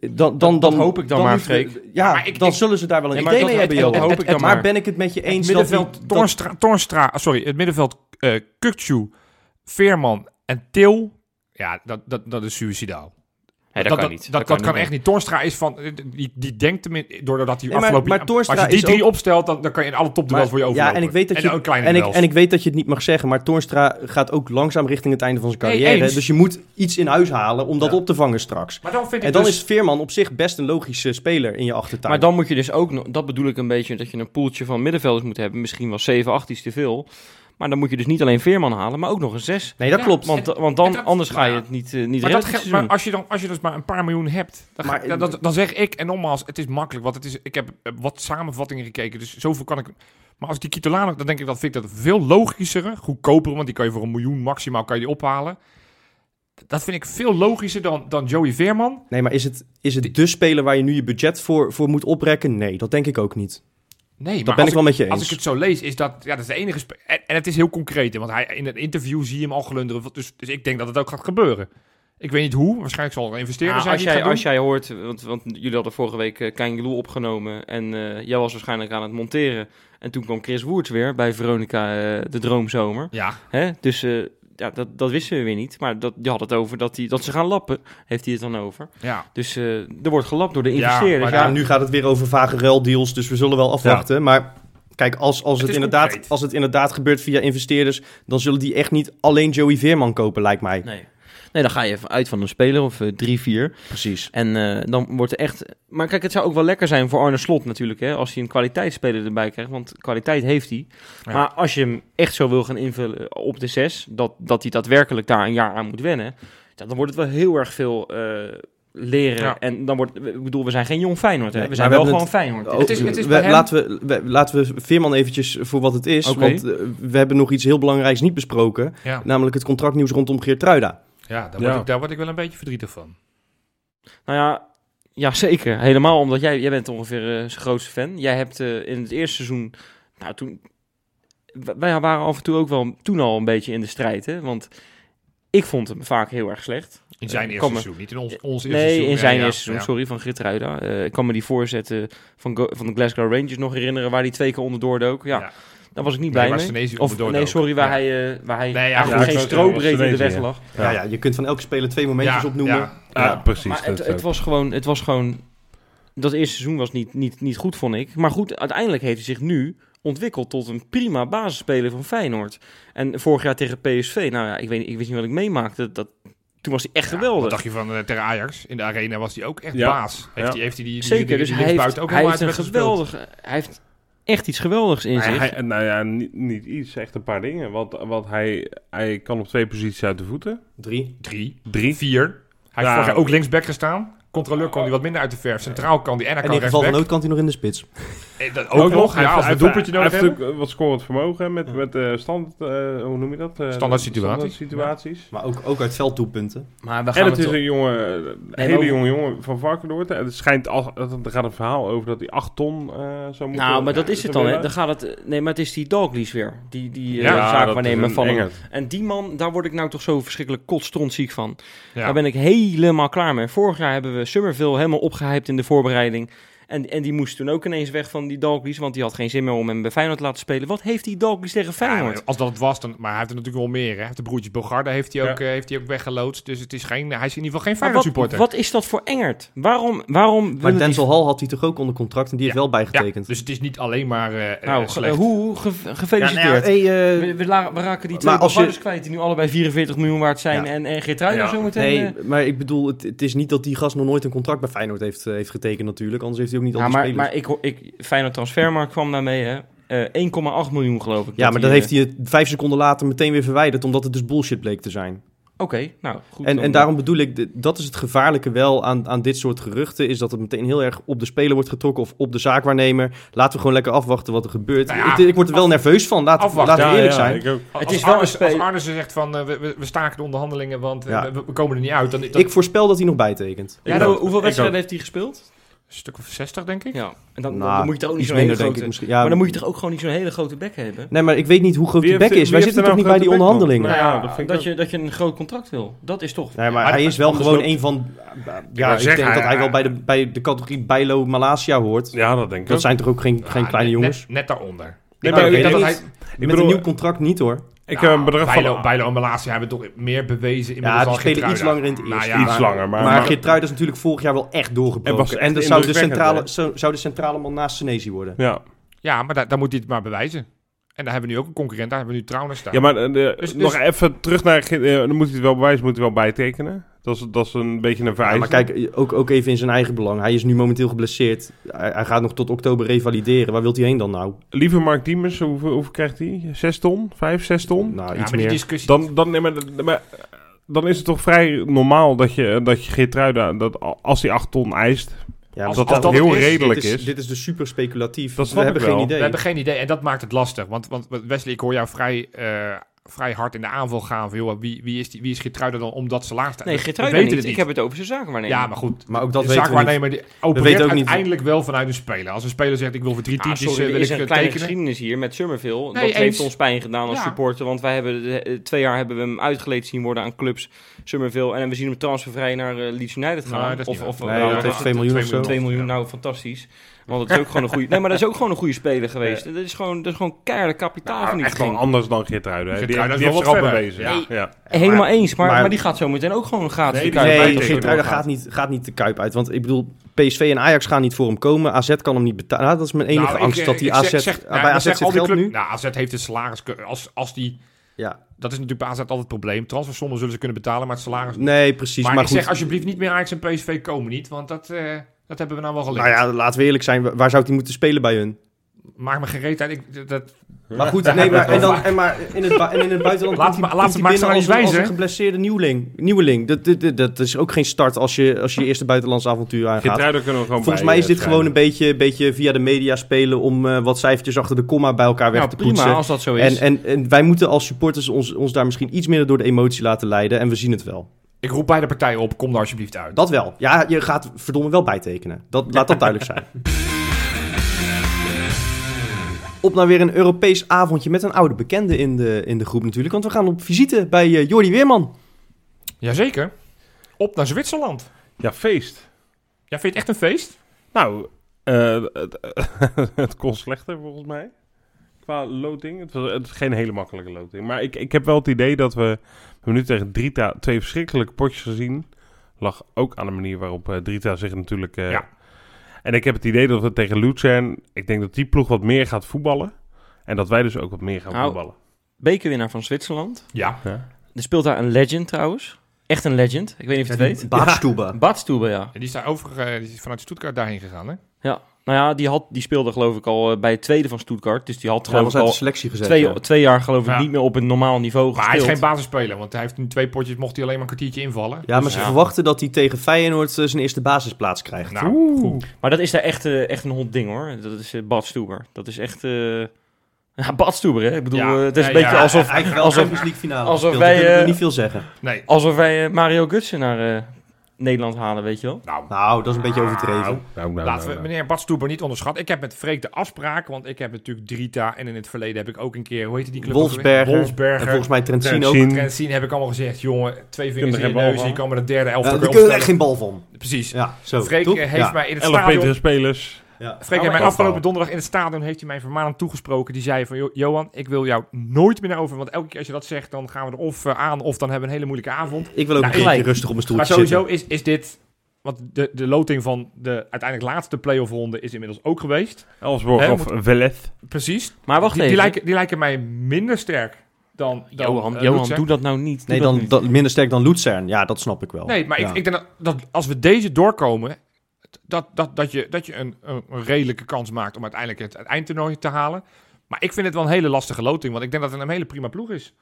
S2: Dan, dan, dan,
S4: dat hoop ik dan maar, Freek.
S2: Ja, dan zullen ze daar wel een idee mee hebben,
S4: het-
S2: Johan.
S4: het- hoop ik dan
S2: maar ben ik het met je
S3: het
S2: eens dat,
S3: middenveld
S2: dat-
S3: sorry, het middenveld Kukcu, Veerman en Til, ja, dat, dat, dat is suicidaal.
S4: Nee, dat, kan niet.
S3: Dat, dat, kan echt niet. Toornstra is van, die, die denkt tenminste, doordat hij
S2: Nee, maar-
S3: afgelopen
S2: maar
S3: als je die drie
S2: ook-
S3: opstelt, dan, dan kan je in alle topduels voor je overlopen.
S2: Ja, en ik weet dat je, en, ik, en ik weet dat je het niet mag zeggen, maar Toornstra gaat ook langzaam richting het einde van zijn carrière. dus je moet iets in huis halen om dat
S3: Ja.
S2: op te vangen straks.
S3: maar dan vind ik
S2: En dan
S3: dus,
S2: is Veerman op zich best een logische speler in je achtertuin.
S4: Maar dan moet je dus ook nog, dat bedoel ik een beetje, dat je een poeltje van middenvelders moet hebben. Misschien wel 7, 8 is te veel. Maar dan moet je dus niet alleen Veerman halen, maar ook nog een 6.
S2: nee, dat
S3: Ja,
S2: klopt.
S4: Want,
S3: En-
S4: want dan,
S3: dat-
S4: anders ga je het niet, eh, niet
S3: maar,
S4: redden
S3: dat geldt- maar als je, dan, als je dus maar een paar miljoen hebt, dan,
S2: Maar-
S3: dan, dan, dan zeg ik, en nogmaals, het is makkelijk, want het is, ik heb eh, wat samenvattingen gekeken, dus zoveel kan ik... Maar als die Kitolano, dan denk ik dat vind ik dat veel logischere, goedkoper, want die kan je voor een miljoen maximaal kan je die ophalen. Dat vind ik veel logischer dan, dan Joey Veerman.
S2: Nee, maar is het, is het de speler waar je nu je budget voor, voor moet oprekken? Nee, dat denk ik ook niet.
S3: Nee,
S2: Dat
S3: maar
S2: ben
S3: als
S2: ik wel met je
S3: Als
S2: eens.
S3: ik het zo lees, is dat, ja, dat is de enige... En, en het is heel concreet, want hij, in een interview zie je hem al glunderen. Dus, dus ik denk dat het ook gaat gebeuren. Ik weet niet hoe, waarschijnlijk zal er een investeerder
S4: Ja,
S3: zijn
S4: als,
S3: die het
S4: jij,
S3: gaat
S4: als jij hoort, want, want jullie hadden vorige week uh, opgenomen en eh, jij was waarschijnlijk aan het monteren. En toen kwam Chris Woerts weer bij Veronica eh, de Droomzomer.
S3: Ja,
S4: Hè? Dus eh, ja, dat, dat wisten we weer niet. Maar dat, die had het over dat, die, dat ze gaan lappen, heeft hij het dan over.
S3: ja.
S4: Dus eh, er wordt gelapt door de
S3: Ja,
S4: investeerders.
S3: maar
S4: Ja,
S2: Ja, nu gaat het weer over vage ruildeals, dus we zullen wel afwachten. Maar kijk, als, als,
S3: Het
S2: inderdaad,
S3: concreet.
S2: als het inderdaad gebeurt via investeerders, dan zullen die echt niet alleen Joey Veerman kopen, lijkt mij.
S4: Nee. Nee, dan ga je even uit van een speler of eh, drie, vier.
S2: Precies.
S4: En eh, dan wordt er echt... Maar kijk, het zou ook wel lekker zijn voor Arne Slot natuurlijk, hè, als hij een kwaliteitsspeler erbij krijgt. Want kwaliteit heeft hij.
S3: Ja.
S4: Maar als je hem echt zo wil gaan invullen op de zes, dat, dat hij daadwerkelijk daar een jaar aan moet wennen, ja, dan wordt het wel heel erg veel eh, leren.
S3: Ja.
S4: En dan wordt... Ik bedoel, we zijn geen jong Feyenoord, hè.
S2: Nee,
S4: we zijn
S2: we
S4: wel gewoon Feyenoord.
S2: Oh,
S3: Het is- het is
S2: we-
S3: hem-
S2: laten, we, we- laten we Veerman eventjes voor wat het is. Want eh, we hebben nog iets heel belangrijks niet besproken.
S3: Ja,
S2: Namelijk het contractnieuws rondom Geertruida.
S3: Ja, daar,
S1: Ja.
S3: Word ik, daar word ik wel een beetje verdrietig van.
S4: Nou ja, ja, zeker. Helemaal omdat jij, jij bent ongeveer eh, zijn grootste fan. Jij hebt eh, in het eerste seizoen, nou toen, wij waren af en toe ook wel toen al een beetje in de strijd, hè? Want ik vond hem vaak heel erg slecht.
S3: In zijn
S4: Eh,
S3: eerste
S4: me-
S3: seizoen, niet in ons, ons eerste
S4: Nee,
S3: seizoen.
S4: in zijn
S3: Ja,
S4: eerste
S3: ja,
S4: seizoen, sorry, van Gitruida. Eh ik kan me die voorzetten van, Go- van de Glasgow Rangers nog herinneren, waar hij twee keer onderdoor dook. Ja,
S3: Ja.
S4: Daar was ik niet
S3: Nee,
S4: blij
S3: waar
S4: mee. Of nee, sorry, waar
S3: Ja.
S4: hij, eh, waar hij
S3: Nee,
S4: eigenlijk geen strobreedte in de weg lag.
S2: Ja. Ja, je kunt van elke speler twee momentjes
S3: Ja,
S2: opnoemen.
S3: ja.
S1: Ja, precies.
S4: Maar het, het was gewoon, het was gewoon, dat eerste seizoen was niet, niet, niet goed, vond ik. Maar goed, uiteindelijk heeft hij zich nu ontwikkeld tot een prima basisspeler van Feyenoord. En vorig jaar tegen PSV, nou ja, ik, weet, niet- ik wist niet wat ik meemaakte. Dat, toen was hij echt
S3: Ja,
S4: geweldig.
S3: Wat dacht je van tegen Ajax? In de arena was hij ook echt
S1: Ja.
S3: baas. Heeft,
S1: Ja.
S3: hij, heeft hij die, die,
S4: Zeker,
S3: die,
S4: dus hij heeft,
S3: ook
S4: hij heeft een geweldig, hij heeft echt iets geweldigs in
S1: Maar
S4: zich.
S1: hij, nou ja, niet, niet iets, echt een paar dingen. Want, want hij, hij kan op twee posities uit de voeten.
S2: Drie.
S3: Drie,
S1: Drie.
S3: vier. Hij heeft
S1: Ja.
S3: vorig jaar ook linksback gestaan. Controleur kan hij wat minder uit de verf. Centraal kan hij en hij
S2: En
S3: kan
S2: in geval van nood kan hij nog in de spits.
S3: Eh, dat ook, nog, ja, als we een doelpuntje nodig hebben.
S1: ook wat scorend vermogen met, met eh stand, eh, hoe noem je dat? Eh,
S3: Standaard situaties.
S1: standaard situaties.
S2: Maar ook, ook uit velddoelpunten.
S4: maar we gaan
S1: En het
S4: het
S1: is een
S4: Nee,
S1: hele jonge jongen van Varkenoord. En het schijnt, al, er gaat een verhaal over dat hij 8 ton eh zou moeten...
S4: Nou, maar dat is
S1: eh,
S4: het dan, hè. Dan gaat het... Nee, maar het is die Dalglish weer. Die, die
S3: Ja,
S1: is een
S4: van hem. En die man, daar word ik nou toch zo verschrikkelijk kotstrontziek van.
S3: Ja.
S4: Daar ben ik helemaal klaar mee. Vorig jaar hebben we Summerville helemaal opgehyped in de voorbereiding. En, en die moest toen ook ineens weg van die Dalglish, want die had geen zin meer om hem bij Feyenoord te laten spelen. Wat heeft die Dalglish tegen Feyenoord?
S3: als dat het was, dan, maar hij heeft er natuurlijk wel meer. Hè. Hij heeft de broertjes Bogarde heeft hij ook,
S1: Ja.
S3: eh, heeft hij ook weggeloodst. Dus het is geen, hij is in ieder geval geen Feyenoord
S4: wat,
S3: supporter.
S4: wat is dat voor Engert? Waarom, waarom
S2: Maar Denzel Hall had hij toch ook onder contract en die heeft wel
S3: Ja,
S2: bijgetekend.
S3: dus het is niet alleen maar eh, eh.
S4: Nou,
S3: slecht.
S4: hoe ge- gefeliciteerd.
S2: Ja, nou ja, hey,
S4: we, we, la- we raken die twee
S2: je-
S4: Bogardes kwijt die nu allebei 44 miljoen waard zijn
S2: Ja.
S4: en, en Geertruida
S1: Ja.
S4: zo meteen...
S2: nee, maar ik bedoel, het, het is niet dat die gast nog nooit een contract bij Feyenoord heeft, heeft getekend natuurlijk. Anders heeft hij ook niet
S4: Ja, maar,
S2: spelers.
S4: maar ik, ik, Feyenoord Transfermarkt kwam daarmee, hè. Eh 1,8 miljoen geloof ik.
S2: ja, maar dan
S4: hij,
S2: heeft hij het vijf seconden later meteen weer verwijderd, omdat het dus bullshit bleek te zijn.
S4: Oké, nou goed.
S2: En, en daarom bedoel ik, dat is het gevaarlijke wel aan, aan dit soort geruchten, is dat het meteen heel erg op de speler wordt getrokken of op de zaakwaarnemer. Laten we gewoon lekker afwachten wat er gebeurt.
S3: Nou ja,
S2: ik, ik word er wel nerveus van, laten,
S3: afwachten.
S2: laten we eerlijk
S1: ja,
S2: zijn.
S1: ik ook.
S3: Als,
S4: Het is
S3: als
S4: wel speler-
S3: Als Arnissen zegt van eh, we, we, staken de onderhandelingen, want eh,
S2: Ja.
S3: we, we komen er niet uit. Dan, dan,
S2: Ik voorspel dat hij nog bijtekent.
S4: Ja, nou, hoeveel wedstrijden heeft hij gespeeld?
S3: Een stuk of 60 denk ik.
S4: Ja, en dan,
S2: Nou,
S4: dan moet je toch ook niet zo'n hele
S2: denk
S4: grote...
S2: ik misschien. Ja,
S4: maar dan moet je toch ook gewoon niet zo'n hele grote bek hebben?
S2: Nee, maar ik weet niet hoe groot die bek is. Wij zitten toch
S1: nou
S2: niet bij die onderhandelingen?
S1: Nou ja, dat vind ik
S4: dat,
S1: ook.
S4: je, dat je een groot contract wil. Dat is toch...
S2: Nee, maar hij is wel gewoon een van... Ja, ik denk dat hij wel bij de, bij de categorie Bijlo Malasia hoort.
S1: Ja, dat denk ik
S2: Dat zijn toch ook geen, geen kleine jongens?
S3: Net, net daaronder.
S1: Nee,
S3: ik
S1: maar ik
S3: dat hij...
S2: Met
S1: bedoel,
S2: een nieuw contract niet hoor.
S1: Ik heb een bedrag
S3: Bijlo,
S1: van...
S3: Bijlo en Malasia hebben toch meer bewezen.
S2: Ja,
S3: inmiddels
S2: die spelen iets langer in het
S3: Nou
S2: eerste.
S3: ja,
S1: Iets langer, maar...
S2: Maar,
S1: maar-
S2: is natuurlijk vorig jaar wel echt
S1: En
S2: doorgebroken.
S1: was
S2: En, dat zou de, centrale, zo- zou de centrale man naast Senesi worden.
S1: Ja.
S3: Ja, maar daar, daar moet hij het maar bewijzen. En daar hebben we nu ook een concurrent. Daar hebben we nu Trouwens staan.
S1: Ja, maar eh, de-
S3: Dus-
S1: nog
S3: dus-
S1: even terug naar... eh, dan moet hij het wel bewijzen, moet hij wel bijtekenen. Dat is, dat is een beetje een
S2: Ja,
S1: vereiste.
S2: maar kijk, ook, ook even in zijn eigen belang. Hij is nu momenteel geblesseerd. Hij, hij gaat nog tot oktober revalideren. Waar wilt hij heen dan nou?
S1: Lieve Mark Diemers, hoeveel, hoeveel krijgt hij? Zes ton? Vijf, zes ton?
S2: Nou,
S3: ja,
S2: iets
S3: maar die
S2: meer.
S3: discussie...
S1: Dan, dan, nee, maar, maar, dan is het toch vrij normaal dat je, dat je Geertruida, dat als hij 8 ton eist,
S2: Ja,
S3: als-
S1: dat
S3: als
S1: dat,
S3: dat
S1: heel
S3: is,
S1: redelijk
S2: dit
S1: is.
S2: is. Dit is dus super speculatief.
S1: Dat
S2: we hebben geen idee.
S3: We hebben geen idee en dat maakt het lastig. Want, want Wesley, ik hoor jou vrij, eh, vrij hard in de aanval gaan. Van, joh, wie, wie is, die, wie is Geertruida dan om dat salaris te
S4: Nee, Geertruida niet. Ik heb het over zijn zakenwaarnemer.
S3: Ja, maar goed.
S2: Maar ook dat weten we niet.
S3: zaakwaarnemer die opereert
S2: weten ook niet-
S3: uiteindelijk wel vanuit een speler. Als een speler zegt, ik wil voor drie
S4: Ah,
S3: tientjes
S4: sorry,
S3: eh, wil
S4: is
S3: ik
S4: een
S3: eh,
S4: kleine
S3: tekenen.
S4: geschiedenis hier met Summerville.
S3: Nee,
S4: dat
S3: eens.
S4: heeft ons pijn gedaan als
S3: Ja.
S4: supporter. Want wij hebben eh, twee jaar hebben we hem uitgeleend zien worden aan clubs Summerville. En we zien hem transfervrij naar eh, Leeds United gaan.
S3: Nou, dat is
S4: of of.
S2: Nee,
S4: nou,
S2: dat heeft
S4: eh,
S2: 2 miljoen of zo.
S4: 2 miljoen, nou fantastisch. Want het is ook gewoon een goede. Nee, maar dat is ook gewoon een goede speler geweest. Dat is gewoon, dat is gewoon keiharde kapitaal
S1: Nou,
S4: van die
S1: echt
S4: ding.
S1: anders dan Geertruida. hè. Die, die
S3: is
S1: heeft
S3: wel
S1: zich al
S3: wat
S1: bewezen.
S3: verder.
S1: Ja.
S4: Helemaal eens, maar,
S2: maar-
S4: maar, die gaat zo meteen ook gewoon gratis
S1: Nee,
S4: de
S1: die-
S4: Kuip
S1: nee, die
S4: doorgaat.
S2: gaat niet, gaat niet de Kuip uit. Want ik bedoel, PSV en Ajax gaan niet voor hem komen. AZ kan hem niet betalen. Nou, dat is mijn enige
S3: Nou,
S2: angst, dat die AZ...
S3: zeg-
S2: bij
S3: dat
S2: AZ zit
S3: al die
S2: geld
S3: club-
S2: nu.
S3: Nou, AZ heeft een salaris... Als, als die...
S2: Ja.
S3: Dat is natuurlijk bij AZ altijd het probleem. Transfersommen zullen ze kunnen betalen, maar het salaris...
S2: Nee, precies.
S3: maar
S2: Maar,
S3: ik
S2: goed.
S3: zeg alsjeblieft niet meer Ajax en PSV komen niet. Want dat, eh, dat hebben we nou wel geleerd.
S2: Nou ja, laten we eerlijk zijn. Wa- Waar zou hij moeten spelen bij hun?
S3: Maak me uit. Ik, dat,
S2: Maar goed, nee, maar, en, dan, en maar in, het, en in het buitenland
S3: Laat
S2: komt
S3: maar-
S2: hij,
S3: laat
S2: komt
S3: maar
S2: hij binnen
S3: eens
S2: als,
S3: wijzen,
S2: als een
S3: hè?
S2: geblesseerde nieuweling. nieuweling. Dat, dat, dat, dat is ook geen start als je als je, je eerste buitenlandse avontuur aangaat.
S1: Geertruida kunnen we gewoon
S2: Volgens
S1: bij,
S2: mij is
S1: eh,
S2: dit gewoon een beetje, beetje via de media spelen om eh, wat cijfertjes achter de komma bij elkaar weg
S4: Nou,
S2: te
S4: prima,
S2: poetsen.
S4: als dat zo
S2: En,
S4: is.
S2: en, en wij moeten als supporters ons, ons daar misschien iets minder door de emotie laten leiden. En we zien het wel.
S3: Ik roep beide partijen op. Kom daar alsjeblieft uit.
S2: Dat wel. Ja, je gaat verdomme wel bijtekenen. Dat, laat dat duidelijk zijn. Op naar weer een Europees avondje met een oude bekende in de, in de groep natuurlijk. Want we gaan op visite bij eh, Jordi Weerman.
S3: Jazeker. Op naar Zwitserland.
S1: Ja, feest.
S3: Ja, vind je het echt een feest?
S1: Nou, eh, het, het kon slechter volgens mij. Qua loting. Het, was, het is geen hele makkelijke loting. Maar ik, ik heb wel het idee dat we... We hebben nu tegen Drita twee verschrikkelijke potjes gezien. Lag ook aan de manier waarop eh, Drita zich natuurlijk... eh,
S3: Ja.
S1: En ik heb het idee dat we tegen Luzern... Ik denk dat die ploeg wat meer gaat voetballen. En dat wij dus ook wat meer gaan
S4: Nou,
S1: voetballen.
S4: Bekerwinnaar van Zwitserland.
S3: Ja.
S1: Ja.
S4: Er speelt daar een legend trouwens. Echt een legend. Ik weet niet of je het weet.
S2: Baatstoeba.
S4: Badstuber, ja.
S3: En die is daar over, die is vanuit Stuttgart daarheen gegaan, hè?
S4: ja. Nou ja, die, had, die speelde geloof ik al eh, bij het tweede van Stuttgart. Dus die had geloof ik al
S2: selectie gezet.
S4: twee,
S2: ja.
S4: twee jaar geloof ik
S3: Ja.
S4: niet meer op een normaal niveau
S3: Maar hij is
S4: gespeeld.
S3: geen basisspeler, want hij heeft nu twee potjes, mocht hij alleen maar een kwartiertje invallen.
S2: Ja, maar
S3: Dus,
S2: ze
S4: ja.
S2: verwachten dat hij tegen Feyenoord eh, zijn eerste basisplaats krijgt.
S3: Nou, goed.
S4: Maar dat is daar echt, eh, echt een hot ding hoor. Dat is uh, Bad Stuber. Dat is echt... eh ja, Bad Stuber hè. Ik bedoel,
S3: Ja.
S4: het is
S3: Ja,
S4: een beetje
S3: ja,
S4: alsof,
S2: Eigenlijk wel
S4: alsof,
S2: Champions League finale
S4: alsof
S2: gespeeld.
S4: wij, eh,
S2: niet veel zeggen.
S3: Nee.
S4: alsof wij Mario Gutsen naar eh, Nederland halen, weet je wel.
S3: Nou,
S2: Nou, dat is een beetje overdreven.
S1: Nou, nou, nou,
S3: Laten we meneer Badstoeber niet onderschatten. Ik heb met Freek de afspraak, want ik heb natuurlijk Drita en in het verleden heb ik ook een keer, hoe heet die club?
S2: Wolfsberger. En volgens mij Trentin ook.
S1: Trentin.
S3: Heb ik allemaal gezegd, jongen, twee vingers in
S1: er
S3: je
S1: geen
S3: neus, je kan met een derde elftal
S2: Ja, daar kunnen we echt geen bal van.
S3: Precies.
S2: Ja, zo.
S3: Freek
S2: toch?
S3: heeft
S2: Ja.
S3: mij in het
S1: Elf
S3: stadion...
S1: betere spelers.
S2: Ja.
S3: Mij
S1: lekker
S3: afgelopen donderdag in het stadion heeft hij mij vermanend toegesproken. Die zei van, "Jo- Johan, ik wil jou nooit meer naar over. Want elke keer als je dat zegt, dan gaan we er of eh, aan of dan hebben we een hele moeilijke avond.
S2: Ik wil ook
S3: Nou,
S2: een keertje
S4: gelijk.
S2: rustig op mijn
S3: Maar
S2: stoeltje
S3: sowieso
S2: zitten.
S3: is, is dit... Want de, de loting van de uiteindelijk laatste play-off ronde is inmiddels ook geweest.
S1: Elsborg
S3: Hè,
S1: of Veleth.
S3: Precies.
S4: Maar wacht
S3: Die,
S4: even.
S3: die, lijken, die lijken mij minder sterk dan, dan
S4: Johan,
S3: eh,
S4: Johan doe dat nou niet. Doe
S2: Nee,
S4: dat
S2: dan, minder sterk dan Luzern. Ja, dat snap ik wel.
S3: Nee, maar
S2: Ja.
S3: ik, ik denk dat, dat als we deze doorkomen, dat, dat, dat je, dat je een, een, redelijke kans maakt om uiteindelijk het, het eindtoernooi te halen. Maar ik vind het wel een hele lastige loting, want ik denk dat het een hele prima ploeg is.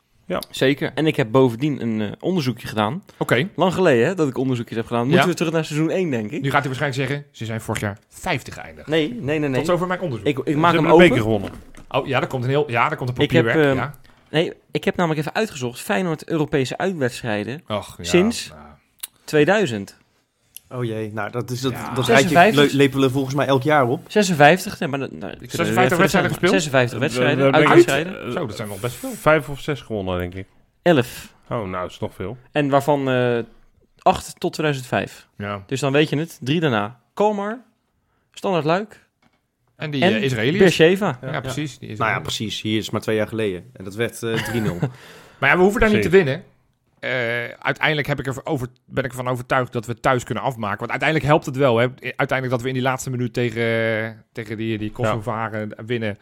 S4: Zeker. En ik heb bovendien een eh, onderzoekje gedaan.
S3: Oké,
S4: Lang geleden hè, dat ik onderzoekjes heb gedaan. Moeten
S3: Ja.
S4: we terug naar seizoen 1, denk ik?
S3: nu gaat hij waarschijnlijk zeggen, ze zijn vorig jaar 50 geëindigd.
S4: Nee, nee, nee. nee.
S3: Tot zover mijn onderzoek.
S4: Ik, ik maak hem
S1: de beker
S4: open.
S1: gewonnen.
S3: oh ja, daar komt een heel, ja, daar komt een
S4: Ik heb,
S3: papierwerk.
S4: ehm,
S3: ja.
S4: Nee, ik heb namelijk even uitgezocht. Feyenoord Europese uitwedstrijden
S3: Och, ja,
S4: sinds-
S3: nou.
S4: 2000.
S2: Oh jee, nou dat is dat,
S3: Ja.
S2: dat rijtje
S4: 56.
S2: le- lepelen we volgens mij elk jaar op.
S4: 56. Nee, maar, dat- nou, ik
S3: 56 wedstrijden gespeeld?
S4: 56 wedstrijden, uitwedstrijden.
S1: eh,
S3: Zo, dat zijn nog best veel.
S1: Vijf of zes gewonnen, denk ik.
S4: 11.
S1: Oh, nou, dat is nog veel.
S4: En waarvan eh 8 tot 2005.
S3: Ja.
S4: Dus dan weet je het. Drie daarna. Kalmar, Standard Luik
S3: En die
S4: en
S3: eh, Israëliërs.
S4: Beersheva.
S3: Ja, precies. Die
S2: Nou ja, precies. Hier is het maar twee jaar geleden. En dat werd eh 3-0.
S3: Maar ja, we hoeven daar niet te winnen. Eh, uiteindelijk heb ik er over, ben ik ervan overtuigd dat we thuis kunnen afmaken. Want uiteindelijk helpt het wel. Hè? Uiteindelijk dat we in die laatste minuut tegen, tegen die, die Kosovaren winnen.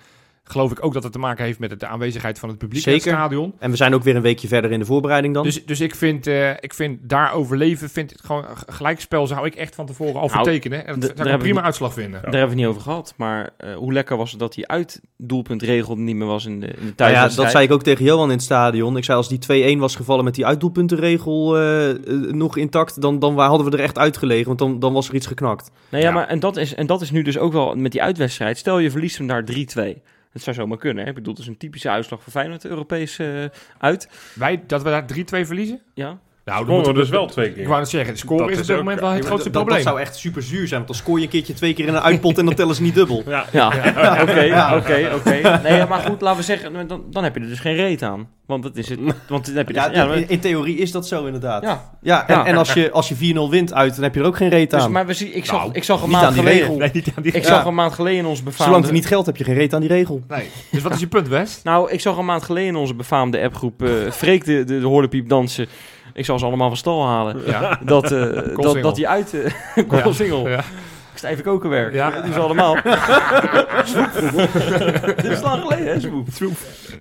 S3: Geloof ik ook dat het te maken heeft met de aanwezigheid van het publiek in het
S2: Zeker.
S3: stadion.
S2: en we zijn ook weer een weekje verder in de voorbereiding dan.
S3: Dus, dus ik, vind, eh, ik vind daar overleven, vind het gewoon gelijkspel zou ik echt van tevoren al
S4: Nou,
S3: vertekenen. En dat zou ik
S4: daar
S3: een
S4: ik
S3: prima uitslag vinden.
S4: Daar hebben we het niet over gehad. Maar eh, hoe lekker was het dat die uitdoelpuntregel niet meer was in de, in de
S2: Nou ja, dat zei ik ook tegen Johan in het stadion. Ik zei als die 2-1 was gevallen met die uitdoelpuntenregel eh, nog intact, dan, dan hadden we er echt uitgelegen. Want dan, dan was er iets geknakt.
S4: Nee, ja,
S3: Ja.
S4: maar en dat, is, en dat is nu dus ook wel met die uitwedstrijd. Stel je verliest hem daar 3-2. Dat zou zomaar kunnen. Hè? Ik bedoel, het is een typische uitslag voor Feyenoord Europees eh, uit.
S3: Wij, dat we daar 3-2 verliezen?
S4: Ja.
S3: Nou,
S1: we dus wel twee
S3: Ik
S1: keer.
S3: wou net zeggen, de score
S1: Dat
S3: is op
S1: is
S3: dit moment wel het grootste probleem.
S2: dat zou echt super zuur zijn, want dan scoor je een keertje twee keer in een uitpot en dan tellen ze niet dubbel.
S1: Ja.
S4: Ja, oké, oké, oké. Nee, maar goed, laten we zeggen, dan, dan heb je er dus geen reet aan. Want dat is het. Want dan heb je dus,
S2: Ja,
S4: ja, maar-
S2: in, in theorie is dat zo inderdaad.
S4: ja.
S2: Ja, en,
S4: Ja.
S2: en als je, als je 4-0 wint uit, dan heb je er ook geen reet aan.
S4: Dus, maar we zien, ik, zag,
S3: Nou,
S4: ik zag een maand geleden.
S2: regel.
S3: Nee, niet aan die
S4: Ik
S2: Ja.
S4: zag een maand geleden in onze befaamde.
S2: Zolang er niet geldt, heb je geen reet aan die regel.
S3: Nee. Dus wat is je punt, West?
S4: Nou, ik zag een maand geleden in onze befaamde appgroep eh Freek de, de, dansen. Ik zal ze allemaal van stal halen.
S3: Ja.
S4: Dat, eh, dat, dat die uit... eh Koolsingel.
S3: Ja.
S4: Stijve kokenwerk.
S3: Ja.
S4: Ja. Die is allemaal. Dit is lang geleden, hè.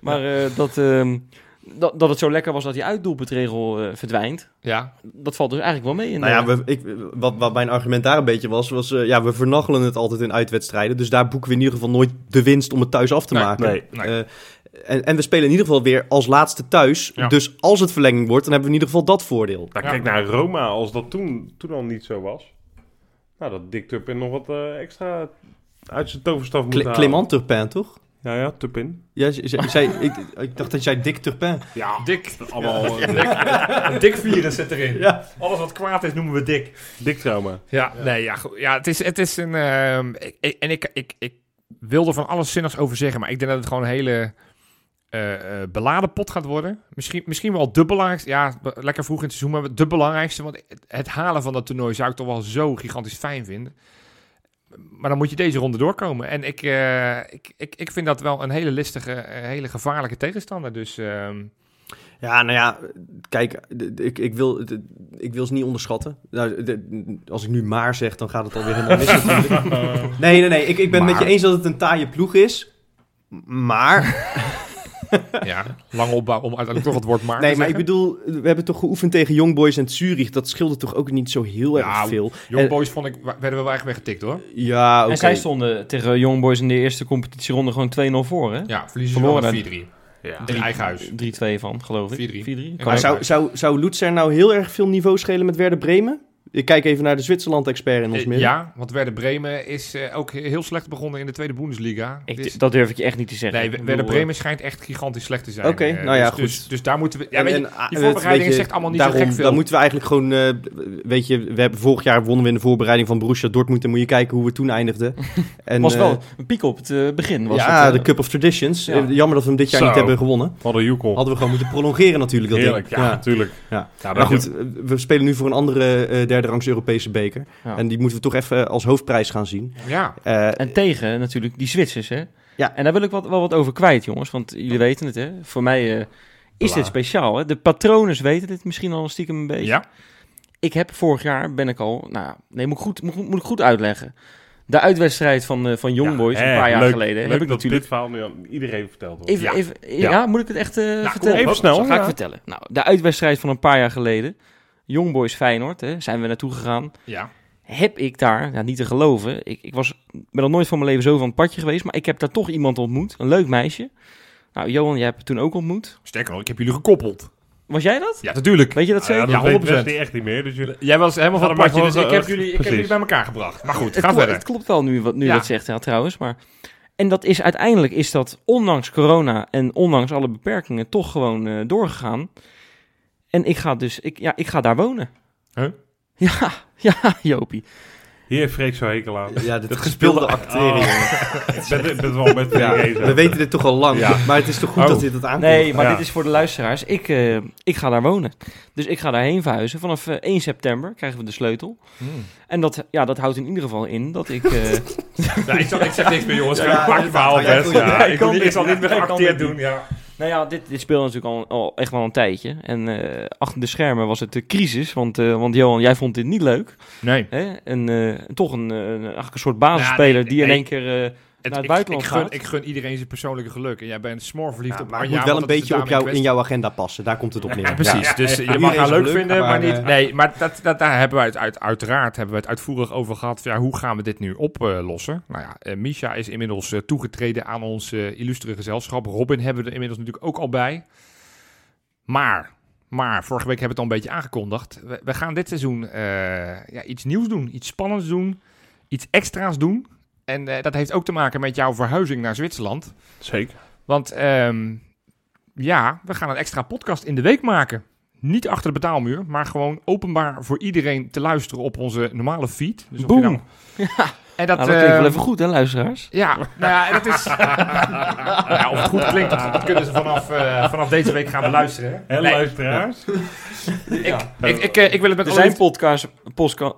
S4: Maar eh, dat, ehm, dat, dat het zo lekker was dat die uitdoelpuntregel verdwijnt.
S3: Ja.
S4: Dat valt dus eigenlijk wel mee. In
S2: Nou ja, we, ik, wat, wat mijn argument daar een beetje was, was ja, we vernachelen het altijd in uitwedstrijden. Dus daar boeken we in ieder geval nooit de winst om het thuis af te
S3: Nee,
S2: maken.
S1: nee,
S3: nee.
S2: En, en we spelen in ieder geval weer als laatste thuis.
S3: Ja.
S2: Dus als het verlenging wordt, dan hebben we in ieder geval dat voordeel.
S1: Nou,
S3: Ja.
S1: kijk naar Roma, als dat toen, toen al niet zo was. Nou, dat Dick Turpin nog wat eh, extra uit zijn toverstaf moet
S2: Cle-
S1: halen.
S2: Clément Turpin, toch?
S1: Ja, ja, Turpin.
S2: Ja, zei, ik, ik dacht dat je zei Dick Turpin.
S1: Ja,
S3: Dik.
S1: allemaal eh,
S3: Dik. Een dik virus zit erin.
S2: Ja.
S3: Alles wat kwaad is noemen we dik.
S1: dik trauma.
S3: Ja, nee, ja, goed. ja het, is, het is een... ehm, ik, ik- en ik, ik, ik wil er van alles zinnigs over zeggen, maar ik denk dat het gewoon een hele eh, eh, beladen pot gaat worden. Misschien, misschien wel de belangrijkste. Ja, lekker vroeg in het seizoen, maar de belangrijkste. Want het, het halen van dat toernooi zou ik toch wel zo gigantisch fijn vinden. Maar dan moet je deze ronde doorkomen. En ik, eh, ik, ik, ik vind dat wel een hele listige, hele gevaarlijke tegenstander. Dus ehm,
S2: Ja, nou ja, kijk, ik, ik, wil, ik wil ze niet onderschatten. Nou, als ik nu maar zeg, dan gaat het alweer helemaal mis natuurlijk. Nee, nee, nee, ik, ik ben met je eens dat het een taaie ploeg is. Maar,
S3: ja, lang opbouw om uiteindelijk toch het woord maar
S2: nee,
S3: te
S2: maar ik bedoel, we hebben toch geoefend tegen Young Boys en Zurich. Dat scheelde toch ook niet zo heel erg
S3: Nou,
S2: veel.
S3: Young Boys vond ik, werden we wel echt weggetikt hoor.
S2: Ja, oké.
S4: En zij stonden tegen Young Boys in de eerste competitieronde gewoon 2-0 voor, hè?
S3: Ja, verliezen ze
S4: Verloren
S3: wel
S4: dan.
S3: met 4-3.
S1: Ja.
S3: In eigen huis.
S4: 3-2 van, geloof ik.
S3: 4-3.
S4: 4-3.
S3: Ja,
S2: Maar zou, zou, zou Lutzer nou heel erg veel niveau schelen met Werder Bremen? Ik kijk even naar de Zwitserland-expert in ons
S3: Eh,
S2: midden.
S3: ja, want Werder Bremen is eh, ook heel slecht begonnen in de tweede Bundesliga.
S4: Ik,
S3: Dus-
S4: dat durf ik je echt niet te zeggen.
S3: nee, Werder
S4: eh,
S3: Bremen schijnt echt gigantisch slecht te zijn.
S2: Oké,
S3: Eh,
S2: nou ja,
S3: dus,
S2: goed.
S3: Dus, dus daar moeten we... Ja,
S2: En-
S3: weet je,
S2: ah,
S3: die
S2: het-
S3: voorbereiding
S2: je,
S3: zegt allemaal niet
S2: daarom,
S3: zo gek veel.
S2: Dan moeten we eigenlijk gewoon, eh, weet je, we hebben vorig jaar wonnen we in de voorbereiding van Borussia Dortmund. En moet je kijken hoe we toen eindigden. En,
S4: was
S2: eh,
S4: wel een piek op het eh, begin. Was
S2: ja,
S4: het,
S2: de
S4: eh,
S2: Cup of Traditions.
S4: Ja.
S2: Eh, Jammer dat we hem dit jaar
S1: Zo.
S2: niet hebben gewonnen.
S1: Wat een joekel.
S2: Hadden we gewoon moeten prolongeren natuurlijk. Dat
S1: Heerlijk, ja, natuurlijk.
S2: Ja.
S1: Ja,
S2: Maar goed, eh, we spelen nu voor een andere eh derde rangs Europese beker.
S4: Ja.
S2: En die moeten we toch even als hoofdprijs gaan zien.
S3: Ja,
S2: Eh,
S4: En tegen natuurlijk die Zwitsers, hè?
S2: Ja.
S4: En daar wil ik wat, wel wat over kwijt, jongens. Want jullie weten het, hè? Voor mij eh, is
S1: Bla.
S4: dit speciaal, hè? De patronen weten dit misschien al stiekem een beetje.
S3: ja.
S4: Ik heb vorig jaar, ben ik al... Nou, ja, nee, moet ik goed, moet, moet ik goed uitleggen. De uitwedstrijd van, eh, van Young
S1: Ja,
S4: Boys, een
S1: hè,
S4: paar jaar
S1: leuk-
S4: geleden,
S1: leuk
S4: heb ik
S1: dat
S4: natuurlijk...
S1: dit verhaal nu aan iedereen verteld wordt.
S4: Even,
S3: Ja.
S4: even, ja.
S1: Ja.
S4: moet ik het echt eh,
S3: kom
S4: vertellen?
S1: op, even snel,
S4: ga ik vertellen. Nou, de uitwedstrijd van een paar jaar geleden. Young Boys Feyenoord, hè, zijn we naartoe gegaan.
S3: ja.
S4: heb ik daar, ja, niet te geloven, ik, ik was, ben nog nooit van mijn leven zo van het padje geweest, maar ik heb daar toch iemand ontmoet, een leuk meisje. Nou, Johan, jij hebt het toen ook ontmoet.
S3: Sterker nog, ik heb jullie gekoppeld.
S4: Was jij dat?
S3: Ja, natuurlijk.
S4: Weet je dat
S1: Ah, ja,
S4: zeker?
S1: dat
S3: Ja,
S1: weet
S3: 100%.
S1: Wesley echt niet meer. Dus jullie...
S3: Jij was helemaal van het dus ik heb, jullie, ik heb jullie bij elkaar gebracht. Maar goed,
S4: het,
S3: ga
S4: klopt,
S3: verder.
S4: het klopt wel nu wat nu
S3: Ja.
S4: dat zegt, ja, trouwens, maar... En dat is uiteindelijk, is dat ondanks corona en ondanks alle beperkingen toch gewoon eh, doorgegaan. En ik ga dus, ik, ja, ik ga daar wonen.
S3: Huh?
S4: Ja, ja, Jopie.
S1: Hier heeft Freek zo hekel aan.
S2: ja, dit
S1: Het
S2: gespeelde acteren.
S1: Oh.
S2: jongen.
S1: Ik ben, ik ben het wel met
S2: Ja, we weten dit toch al lang.
S1: Ja.
S2: Maar het is toch goed
S1: Oh.
S2: dat dit het aankomt.
S4: Nee, maar
S1: Ja.
S4: dit is voor de luisteraars. Ik, eh, ik ga daar wonen. Dus ik ga daarheen verhuizen. Vanaf eh, 1 september krijgen we de sleutel.
S3: Hmm.
S4: En dat, ja, dat houdt in ieder geval in dat ik... eh,
S3: Ja, ik, zal, ik zeg niks meer, jongens.
S2: Ja,
S3: Ja,
S2: ja,
S3: Maak je verhaal
S2: ja,
S3: best. ik,
S4: ik
S3: ik zal niet meer
S4: ik
S3: geacteerd doen. Ja.
S4: Nou ja, dit, dit speelde natuurlijk al, al echt wel een tijdje. En eh, achter de schermen was het de crisis. Want, eh, want Johan, jij vond dit niet leuk.
S3: Nee.
S4: Hè? En eh, toch een, een, eigenlijk een soort basisspeler
S3: Ja, nee,
S4: die in
S3: nee.
S4: één keer
S3: Het-
S4: naar het
S3: ik,
S4: buitenland
S3: ik, gun,
S4: gaat.
S3: ik gun iedereen zijn persoonlijke geluk. En jij bent smoor verliefd
S2: Ja,
S3: op
S2: maar het moet wel een beetje op jou, in jouw agenda passen. Daar komt het op neer.
S3: Ja, precies.
S2: Ja.
S3: Dus je
S2: Iedereen
S3: mag haar leuk
S2: geluk,
S3: vinden, maar,
S2: maar,
S3: niet...
S2: eh,
S3: Nee, maar dat, dat, daar hebben we het uit, uiteraard hebben we het uitvoerig over gehad. Ja, hoe gaan we dit nu oplossen? nou ja, eh, Misha is inmiddels eh, toegetreden aan ons eh, illustere gezelschap. Robin hebben we er inmiddels natuurlijk ook al bij. Maar, maar vorige week hebben we het al een beetje aangekondigd. We, we gaan dit seizoen eh, ja, iets nieuws doen, iets spannends doen, iets extra's doen. En eh, dat heeft ook te maken met jouw verhuizing naar Zwitserland.
S1: Zeker.
S3: Want ehm, ja, we gaan een extra podcast in de week maken. Niet achter de betaalmuur, maar gewoon openbaar voor iedereen te luisteren op onze normale feed. Dus
S4: Boom.
S3: nou- En dat,
S4: Nou, dat klinkt wel
S3: ehm,
S4: even goed, hè, luisteraars?
S3: Ja, nou ja, en dat is. nou ja, of het goed klinkt, dat, dat kunnen ze vanaf, eh, vanaf deze week gaan beluisteren.
S1: En
S3: Nee,
S1: luisteraars.
S3: ik, ik, ik, eh, ik wil het met
S4: Er zijn podcasts,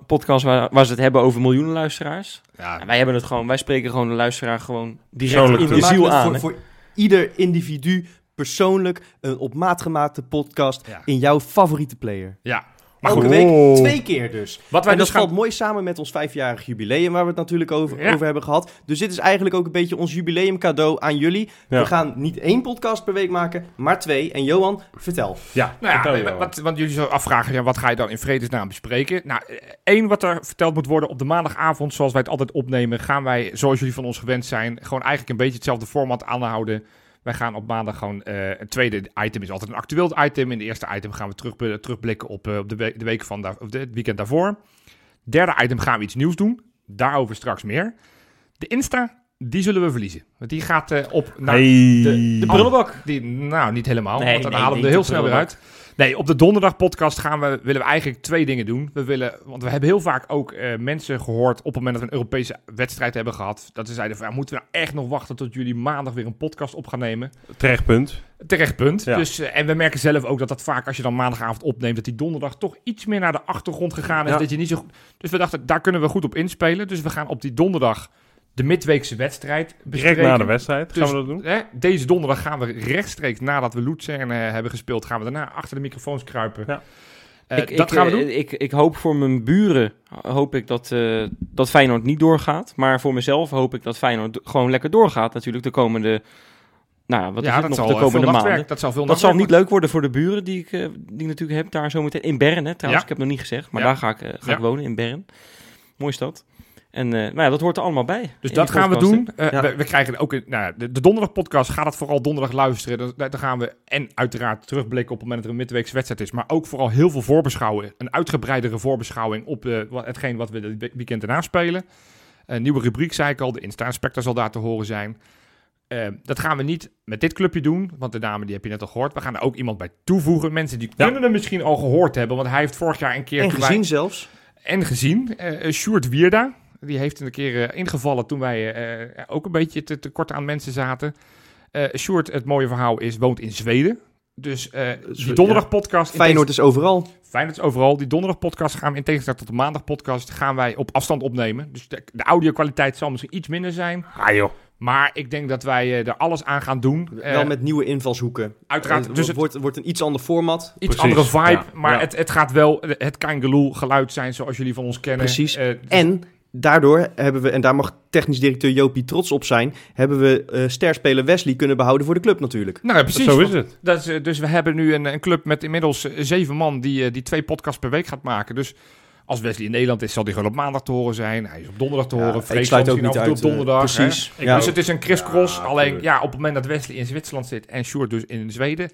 S4: podcasts waar, waar ze het hebben over miljoenen luisteraars.
S3: Ja,
S4: En wij hebben het gewoon, wij spreken gewoon de luisteraar gewoon direct
S1: Persoonlijk
S4: in de ziel aan.
S2: voor,
S4: hè.
S2: voor ieder individu persoonlijk een op maat gemaakte podcast
S3: Ja.
S2: in jouw favoriete player.
S3: ja. Maar
S2: Elke
S3: goed,
S2: week
S1: Oh.
S2: twee keer dus.
S3: wat wij
S2: en dat
S3: dus gaan...
S2: valt mooi samen met ons vijfjarig jubileum waar we het natuurlijk over,
S3: Ja.
S2: over hebben gehad. Dus dit is eigenlijk ook een beetje ons jubileum cadeau aan jullie.
S1: Ja.
S2: We gaan niet één podcast per week maken, maar twee. En Johan, vertel.
S1: Ja,
S3: Nou
S1: vertel
S3: ja, wat, want jullie zo afvragen, ja, wat ga je dan in vredesnaam bespreken? Nou, één wat er verteld moet worden op de maandagavond, zoals wij het altijd opnemen, gaan wij, zoals jullie van ons gewend zijn, gewoon eigenlijk een beetje hetzelfde format aanhouden. Wij gaan op maandag gewoon, eh een tweede item is altijd een actueel item. In de eerste item gaan we terug, terugblikken op, eh, op de, week, de week van daar, of de, het weekend daarvoor. Derde item gaan we iets nieuws doen. Daarover straks meer. De Insta die zullen we verliezen. Want die gaat eh, op naar
S1: Hey.
S3: de, de
S4: prullenbak.
S3: Die, nou, niet helemaal.
S4: Nee,
S3: want dan
S4: nee,
S3: halen we er heel snel weer uit. Nee, op de donderdag podcast gaan we, willen we eigenlijk twee dingen doen. We willen, want we hebben heel vaak ook eh, mensen gehoord op het moment dat we een Europese wedstrijd hebben gehad. Dat ze zeiden van, ja, moeten we nou echt nog wachten tot jullie maandag weer een podcast op gaan nemen?
S1: Terecht punt.
S3: Terecht punt.
S1: Ja.
S3: Dus, eh, en we merken zelf ook dat dat vaak, als je dan maandagavond opneemt, dat die donderdag toch iets meer naar de achtergrond gegaan is.
S2: Ja.
S3: Dat je niet zo, goed- dus we dachten, daar kunnen we goed op inspelen. Dus we gaan op die donderdag de midweekse wedstrijd
S1: Direct
S3: bespreken.
S1: na de wedstrijd gaan
S3: Dus,
S1: we dat doen.
S3: hè, deze donderdag gaan we rechtstreeks nadat we Luzern eh, hebben gespeeld, gaan we daarna achter de microfoons kruipen.
S1: Ja.
S3: Eh,
S4: ik,
S3: dat
S4: ik,
S3: gaan we
S4: eh,
S3: doen.
S4: Ik, ik hoop voor mijn buren hoop ik dat, eh, dat Feyenoord niet doorgaat. Maar voor mezelf hoop ik dat Feyenoord gewoon lekker doorgaat natuurlijk de komende... Nou, ja, wat is
S3: ja,
S4: het
S3: dat
S4: nog
S3: zal
S4: de komende
S3: veel
S4: maanden.
S3: Dat zal veel
S4: Dat zal niet leuk worden voor de buren die ik, die ik natuurlijk heb daar zometeen. In Bern, hè, trouwens.
S3: Ja.
S4: Ik heb het nog niet gezegd, maar
S3: Ja.
S4: daar ga ik, ga
S3: Ja.
S4: ik wonen, in Bern. Mooie stad. En eh, nou ja, dat hoort er allemaal bij.
S3: Dus dat gaan we doen. Eh,
S2: Ja.
S3: we, we krijgen ook een, nou, de, de donderdag podcast. Ga dat vooral donderdag luisteren. Dan, dan gaan we en uiteraard terugblikken op het moment dat er een midweekse wedstrijd is. Maar ook vooral heel veel voorbeschouwen. Een uitgebreidere voorbeschouwing op eh, wat, hetgeen wat we dit we- weekend erna spelen. Een nieuwe rubriek, zei ik al. De Insta-inspector zal daar te horen zijn. Dat gaan we niet met dit clubje doen, want de namen die heb je net al gehoord. We gaan er ook iemand bij toevoegen. Mensen die
S1: Ja.
S3: kunnen hem misschien al gehoord hebben, want hij heeft vorig jaar een keer...
S2: En gezien zelfs.
S3: en gezien. eh Sjoerd Wierda, die heeft een keer eh, ingevallen toen wij eh, ook een beetje te, te kort aan mensen zaten. Eh Sjoerd, het mooie verhaal is, woont in Zweden. Dus eh die
S2: ja.
S3: donderdag podcast...
S2: Feyenoord is overal.
S3: Feyenoord is overal. Die donderdag podcast gaan we in tegenstelling tot de maandag podcast gaan wij op afstand opnemen. Dus de, de audio-kwaliteit zal misschien iets minder zijn.
S1: Ah joh.
S3: Maar ik denk dat wij eh, er alles aan gaan doen. Eh,
S2: wel met nieuwe invalshoeken.
S3: uiteraard,
S2: Het
S3: dus het
S2: wordt, wordt een iets ander format.
S3: iets
S1: Precies,
S3: andere vibe.
S1: ja,
S3: maar
S1: ja.
S3: Het, het gaat wel het Kangaloo geluid zijn zoals jullie van ons kennen.
S2: Precies.
S3: Eh, dus-
S2: En daardoor hebben we, en daar mag technisch directeur Jopie trots op zijn, hebben we eh sterspeler Wesley kunnen behouden voor de club natuurlijk.
S3: nou ja, precies.
S1: Zo is het.
S3: Dat is, eh, dus we hebben nu een, een club met inmiddels eh, zeven man die, die twee podcasts per week gaat maken. Dus als Wesley in Nederland is, zal hij gewoon op maandag te horen zijn. Hij is op donderdag te horen.
S2: ik
S3: Freek
S2: sluit ook niet
S3: af en toe
S2: uit.
S3: op donderdag.
S2: precies.
S1: Ik
S2: Ja.
S3: Dus het is een crisscross.
S1: Ja,
S3: Alleen ja, op het moment dat Wesley in Zwitserland zit en Sjoerd dus in Zweden...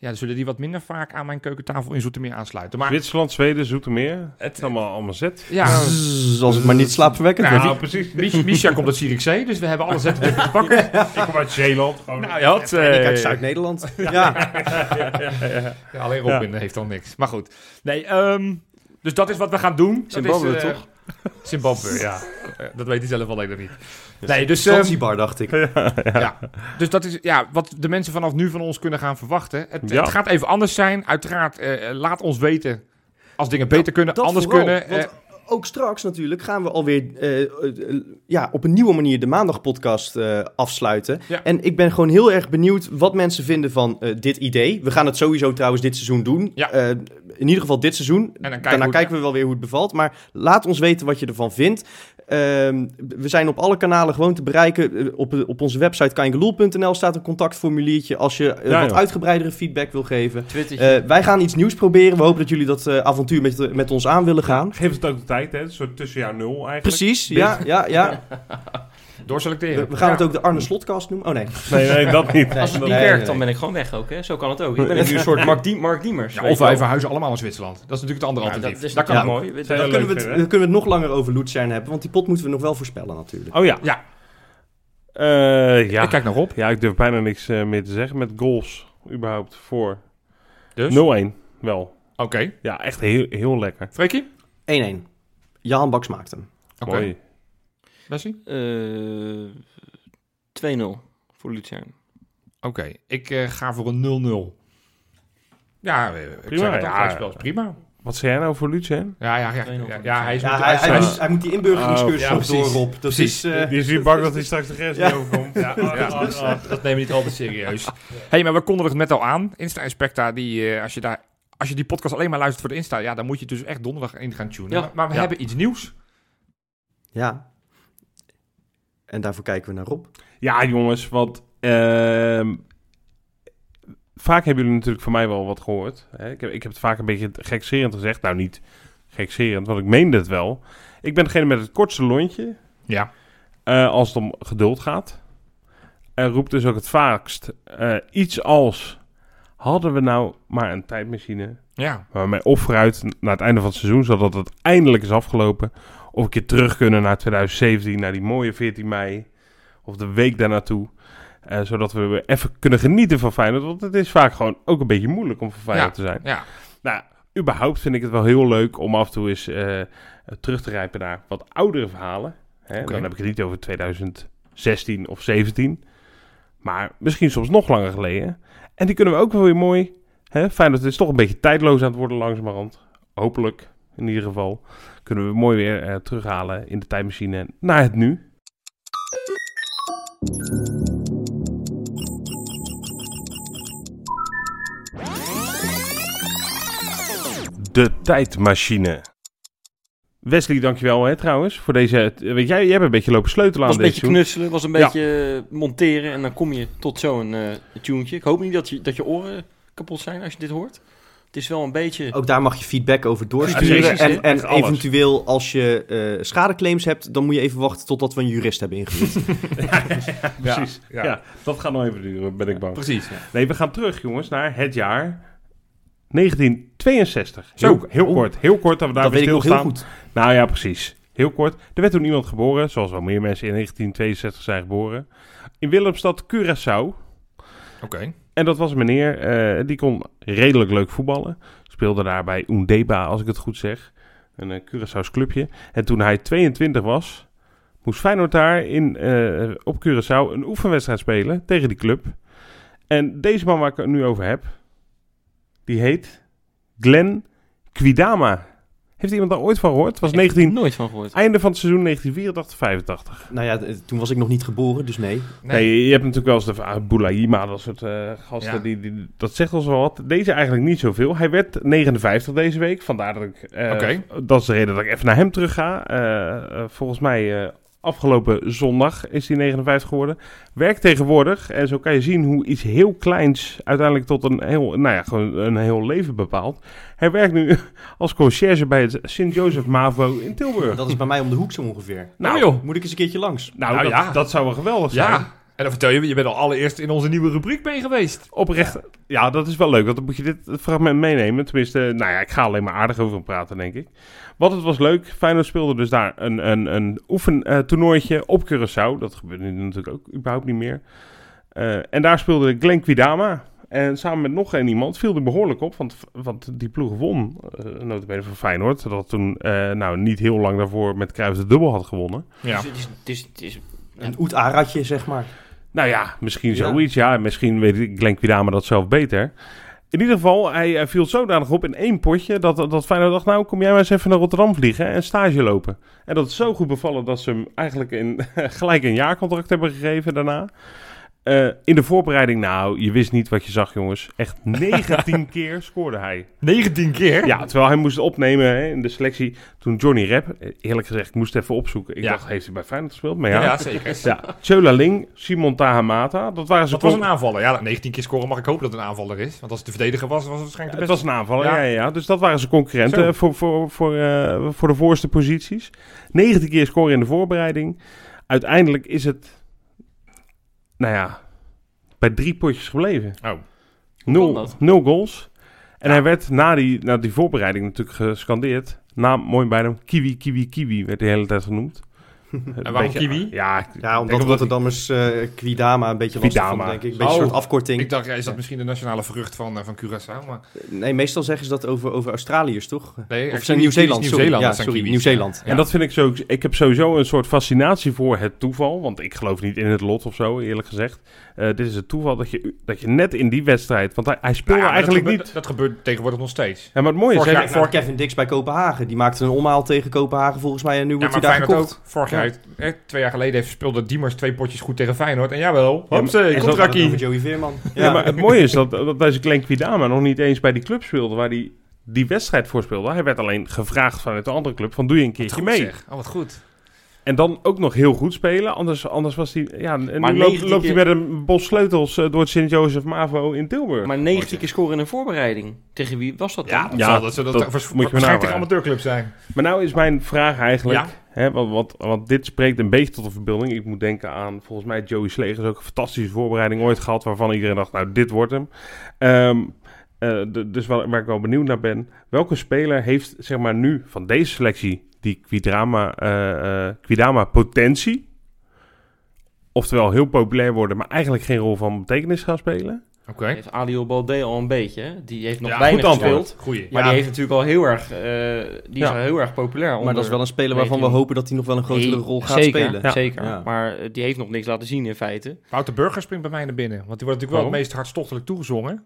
S3: Ja, dan zullen die wat minder vaak aan mijn keukentafel in Zoetermeer aansluiten. Maar
S1: Zwitserland, Zweden, Zoetermeer. Het
S3: het,
S1: is allemaal, allemaal zet.
S3: ja,
S2: Zzz, Als het maar niet slaapverwekkend
S3: Nou,
S2: wordt.
S1: Nou, precies.
S3: Mich- Misha komt uit Zierikzee, dus we hebben alle zetten te pakken.
S1: Ik kom uit Zeeland. Gewoon.
S3: Nou, je had...
S2: En ik
S3: eh,
S2: uit Zuid-Nederland. Ja.
S3: Ja, alleen Robin heeft dan niks. Maar goed. Nee, ehm, dus dat is wat we gaan doen. Dat
S4: Zimbabwe,
S3: is, eh,
S4: toch?
S3: Zimbabwe, ja. Dat weet hij zelf alleen nog niet. Nee, dus, ehm,
S2: Zanzibar dacht ik.
S3: ja. dus dat is ja, wat de mensen vanaf nu van ons kunnen gaan verwachten. Het,
S1: Ja.
S3: het gaat even anders zijn. Uiteraard, eh, laat ons weten als dingen beter kunnen, anders
S2: vooral,
S3: kunnen.
S2: want
S3: Eh,
S2: ook straks natuurlijk gaan we alweer eh, eh, ja, op een nieuwe manier de maandagpodcast eh afsluiten.
S3: Ja.
S2: En ik ben gewoon heel erg benieuwd wat mensen vinden van dit idee. We gaan het sowieso trouwens dit seizoen doen.
S3: Ja.
S2: In ieder geval dit seizoen.
S3: dan kijken
S2: Daarna kijken we wel weer hoe het bevalt. Maar laat ons weten wat je ervan vindt. Ehm, we zijn op alle kanalen gewoon te bereiken. Eh, Op, op onze website kangeloel.nl staat een contactformuliertje als je eh,
S1: Ja,
S2: wat uitgebreidere feedback wil geven. Eh, wij gaan iets nieuws proberen. We hopen dat jullie dat avontuur met, met ons aan willen gaan.
S1: Geef het ook de tijd, hè. Een soort tussenjaar nul eigenlijk.
S2: Precies, ja, ja, ja.
S3: doorselecteren.
S2: We, we gaan
S3: Ja.
S2: het ook de Arne Slotcast noemen. Oh nee.
S1: Nee, nee, dat niet.
S4: Als het niet
S2: nee,
S4: werkt,
S2: nee,
S4: dan ben ik gewoon weg ook. Hè? Zo kan het ook. Ik ben nu een soort Mark, Die Mark Diemers.
S3: Ja, of wij verhuizen allemaal naar Zwitserland. Dat is natuurlijk het andere
S4: Ja,
S3: alternatief.
S4: dat is
S3: dat kan
S4: mooi.
S2: Dan kunnen, we het, dan kunnen we het nog langer over Luzern hebben. Want die pot moeten we nog wel voorspellen natuurlijk.
S1: Oh ja.
S3: Ja,
S1: Eh, ja.
S3: ik kijk nog op.
S1: Ja, ik durf bijna niks eh, meer te zeggen met goals überhaupt voor
S3: Dus,
S1: 0-1 wel.
S3: oké.
S1: Ja, echt heel, heel lekker.
S3: Freekie?
S2: 1-1. Jan Baks maakt hem.
S3: Oké. Bessie?
S4: Eh, 2-0 voor Luzern.
S3: Oké, ik eh, ga voor een 0-0. Ja, eh, ik
S1: Prima,
S3: zeg het
S1: ja.
S3: is prima.
S1: Wat zei jij nou voor Lucien?
S3: Ja, ja, ja.
S4: 2-0
S3: ja, ja, hij is
S2: Ja, hij, hij, moet, hij moet die inburgeringscursus
S1: Oh,
S2: door. Rob. Dat
S3: Precies.
S2: is... eh,
S1: Die is weer bang dat hij straks de grens
S2: Ja.
S1: niet overkomt. Ja,
S3: Ja, dat, dat nemen we niet altijd serieus. hey, maar we konden het net al aan. Insta Inspecta, die, eh, als, je daar, als je die podcast alleen maar luistert voor de Insta, ja, dan moet je dus echt donderdag in gaan tunen.
S4: Ja.
S3: Maar, maar we
S1: Ja.
S3: hebben iets nieuws.
S2: ja. En daarvoor kijken we naar Rob.
S1: Ja, jongens, want ehm, vaak hebben jullie natuurlijk van mij wel wat gehoord. Hè? Ik, heb, ik heb het vaak een beetje gekserend gezegd. Nou, niet gekserend, want ik meende het wel. Ik ben degene met het kortste lontje
S3: Ja.
S1: eh, als het om geduld gaat. En roept dus ook het vaakst eh, iets als... Hadden we nou maar een tijdmachine
S3: Ja.
S1: waarmee of vooruit naar het einde van het seizoen, zodat het eindelijk is afgelopen. Of een keer terug kunnen naar 2017, naar die mooie 14 mei. of de week daarnaartoe. Eh, zodat we weer even kunnen genieten van Feyenoord. Want het is vaak gewoon ook een beetje moeilijk om van Feyenoord te zijn.
S3: Ja,
S1: Nou, überhaupt vind ik het wel heel leuk om af en toe eens eh, terug te rijpen naar wat oudere verhalen. Hè? Dan heb ik het niet over 2016 of 17. Maar misschien soms nog langer geleden. En die kunnen we ook wel weer mooi... Hè? Feyenoord is toch een beetje tijdloos aan het worden langzamerhand. Hopelijk, in ieder geval. Kunnen we mooi weer eh, terughalen in de tijdmachine naar het nu. De tijdmachine. Wesley, dankjewel hè, trouwens voor deze... Weet jij, jij hebt een beetje lopen sleutelen aan
S4: was een beetje knutselen, was een beetje eh, monteren en dan kom je tot zo'n eh tuentje. Ik hoop niet dat je, dat je oren kapot zijn als je dit hoort. Het is wel een beetje...
S2: Ook daar mag je feedback over
S1: Ja,
S2: doorsturen. en en eventueel als je eh, schadeclaims hebt, dan moet je even wachten totdat we een jurist hebben ingehuurd.
S1: Precies. Ja,
S3: ja.
S1: dat gaat nog even duren, ben ik bang.
S3: precies. Ja.
S1: Nee, we gaan terug, jongens, naar het jaar 1962.
S3: Zo.
S1: Heel, heel
S2: Oeh.
S1: kort, heel kort dat we daar
S2: dat
S1: weer
S2: weet ik nog heel goed.
S1: Nou ja, precies. Heel kort. Er werd toen iemand geboren, zoals wel meer mensen in 1962 zijn geboren. In Willemstad, Curaçao.
S3: Oké.
S1: En dat was een meneer, eh, die kon redelijk leuk voetballen. Speelde daar bij Undeba, als ik het goed zeg. Een uh, Curaçao's clubje. En toen hij 22 was, moest Feyenoord daar in, eh, op Curaçao een oefenwedstrijd spelen tegen die club. En deze man waar ik het nu over heb, die heet Glenn Quidama. Heeft iemand daar ooit van gehoord? Het was 19,
S4: Nooit van gehoord.
S1: einde van het seizoen 1984-85.
S2: Nou ja, toen was ik nog niet geboren, dus nee.
S1: Nee. je hebt natuurlijk wel eens de ah, Boulaïma, dat soort eh, gasten.
S3: Ja.
S1: Die, die, dat zegt ons wel wat. Deze eigenlijk niet zoveel. Hij werd 59 deze week. Vandaar dat ik... eh,
S3: Oké.
S1: Dat is de reden dat ik even naar hem terug ga. Eh, eh, volgens mij eh, afgelopen zondag is hij 59 geworden. Werkt tegenwoordig. En zo kan je zien hoe iets heel kleins uiteindelijk tot een heel, nou ja, gewoon een heel leven bepaalt. Hij werkt nu als conciërge bij het Sint-Jozef Mavo in Tilburg.
S2: Dat is bij mij om de hoek zo ongeveer.
S1: nou,
S3: Oh, joh.
S2: Moet ik eens een keertje langs?
S1: nou,
S3: Nou
S1: dat,
S3: ja.
S1: dat zou wel geweldig zijn.
S3: Ja. En dan vertel je, je bent al allereerst in onze nieuwe rubriek mee geweest.
S1: Oprecht, ja. dat is wel leuk. Want dan moet je dit fragment meenemen. Tenminste, nou ja, ik ga alleen maar aardig over hem praten, denk ik. Want het was leuk. Feyenoord speelde dus daar een, een, een oefentoernooitje op Curaçao. Dat gebeurt nu natuurlijk ook überhaupt niet meer. Eh, en daar speelde Glenn Quidama. En samen met nog één iemand viel er behoorlijk op. Want, want die ploeg won, uh, notabene van Feyenoord. Dat toen uh, nou, niet heel lang daarvoor met Cruijff de dubbel had gewonnen.
S3: Ja.
S4: Dus het is, het is, het is,
S2: Een oet-aratje, zeg maar.
S1: Nou ja, misschien
S2: Ja.
S1: zoiets. Ja, misschien weet Glenn Quidama dat zelf beter. In ieder geval, hij, hij viel zodanig op in één potje... Dat, dat Feyenoord dacht, nou kom jij maar eens even naar Rotterdam vliegen... en stage lopen. En dat is zo goed bevallen dat ze hem eigenlijk in, gelijk een jaarcontract hebben gegeven daarna. Uh, in de voorbereiding, nou, je wist niet wat je zag, jongens. Echt 19 keer scoorde hij.
S3: 19 keer?
S1: Ja, terwijl hij moest opnemen hè, in de selectie toen Johnny Rep... Eerlijk gezegd, ik moest even opzoeken. Ik
S3: Ja.
S1: dacht, heeft hij bij Feyenoord gespeeld? Maar ja,
S3: Ja,
S1: ja.
S3: zeker.
S1: Chola Ling, Simon Tahamata, dat waren ze...
S3: Dat was een aanvaller. Ja, 19 keer scoren mag ik hopen dat het een aanvaller is. Want als het de verdediger was, was het waarschijnlijk de
S1: Het
S3: beste.
S1: was een aanvaller,
S3: Ja.
S1: ja. Ja, ja. Dus dat waren zijn concurrenten
S3: Zo.
S1: voor, voor, voor, eh, voor de voorste posities. 19 keer scoren in de voorbereiding. Uiteindelijk is het, nou ja, bij drie potjes gebleven.
S3: Oh.
S1: Nul, nul goals. En
S3: Ja.
S1: hij werd na die, na die voorbereiding natuurlijk gescandeerd. Naam, mooi bij hem, Kiwi, Kiwi, Kiwi werd de hele tijd genoemd.
S3: En waarom Kiwi?
S1: Ja,
S2: Ja,
S1: denk
S2: omdat Rotterdammers eh Quidama een beetje lastig vond, denk ik. Een beetje
S3: Oh.
S2: een soort afkorting.
S3: Ik dacht, ja, is dat misschien de nationale vrucht van, eh, van Curaçao? Maar
S2: Nee, meestal zeggen ze dat over, over Australiërs, toch?
S3: nee,
S2: Of zijn Nieuw-Zeeland.
S3: Nieuw-Zeeland,
S2: Ja, sorry. Nieuw-Zeeland.
S1: En dat vind ik zo. Ik heb sowieso een soort fascinatie voor het toeval. Want ik geloof niet in het lot of zo, eerlijk gezegd. Eh, dit is het toeval dat je, dat je net in die wedstrijd. Want hij, hij speelde
S3: Nou ja,
S1: eigenlijk
S3: dat
S1: niet.
S3: dat gebeurt tegenwoordig nog steeds.
S1: Ja, maar het mooie is.
S3: Vorig
S1: hij-
S3: jaar-
S2: Voor Kevin Dix bij Kopenhagen. Die maakte een omhaal tegen Kopenhagen volgens mij en nu
S3: Ja,
S2: wordt hij daar gekocht.
S3: ook. Vorig jaar, eh, twee jaar geleden heeft speelde Diemers twee potjes goed tegen Feyenoord. En jawel,
S1: zo-
S2: Over
S3: contractie.
S2: Joey Veerman.
S1: ja. maar het mooie is dat, dat deze Glenn Quidama nog niet eens bij die club speelde. Waar hij die wedstrijd voor speelde. Hij werd alleen gevraagd vanuit de andere club: van doe je een keertje
S3: Goed
S1: mee.
S3: zeg. Oh, wat goed.
S1: En dan ook nog heel goed spelen. Anders, anders was hij. Ja, en nu
S4: Maar
S1: loopt,
S4: 19
S1: loopt hij met een bos sleutels eh, door het Sint-Jozef Mavo in Tilburg.
S4: maar 19 keer scoren in een voorbereiding. Tegen wie was dat dan?
S3: Ja, zal dat, dat,
S1: dat
S3: dat
S1: moet je
S3: waarschijnlijk tegen
S1: nagaan.
S3: amateurclubs zijn.
S1: Maar nou is mijn vraag eigenlijk,
S3: Ja.
S1: hè, want, want, want dit spreekt een beetje tot de verbeelding. Ik moet denken aan, volgens mij Joey Slegers ook een fantastische voorbereiding ooit gehad, waarvan iedereen dacht, nou dit wordt hem. Ehm, eh, de- dus waar, waar ik wel benieuwd naar ben, welke speler heeft zeg maar nu van deze selectie die Quidama, eh, eh, Quidama potentie Oftewel heel populair worden, maar eigenlijk geen rol van betekenis gaan spelen.
S3: Oké.
S4: Heeft Ali Balde al een beetje. hè? Die heeft nog
S3: Ja,
S4: weinig gespeeld.
S3: Goeie.
S4: Maar
S2: Ja.
S4: die heeft natuurlijk al heel erg, eh, die is
S1: Ja.
S4: al heel erg populair.
S2: Maar dat is wel een speler waarvan we
S4: 19.
S2: hopen dat hij nog wel een grotere
S4: Nee,
S2: rol gaat
S4: zeker,
S2: spelen.
S1: Ja.
S4: Zeker,
S2: Ja.
S4: maar eh, die heeft nog niks laten zien in feite.
S3: Wouter Burger springt bij mij naar binnen. Want die wordt natuurlijk wel
S1: Oh.
S3: het meest hartstochtelijk toegezongen.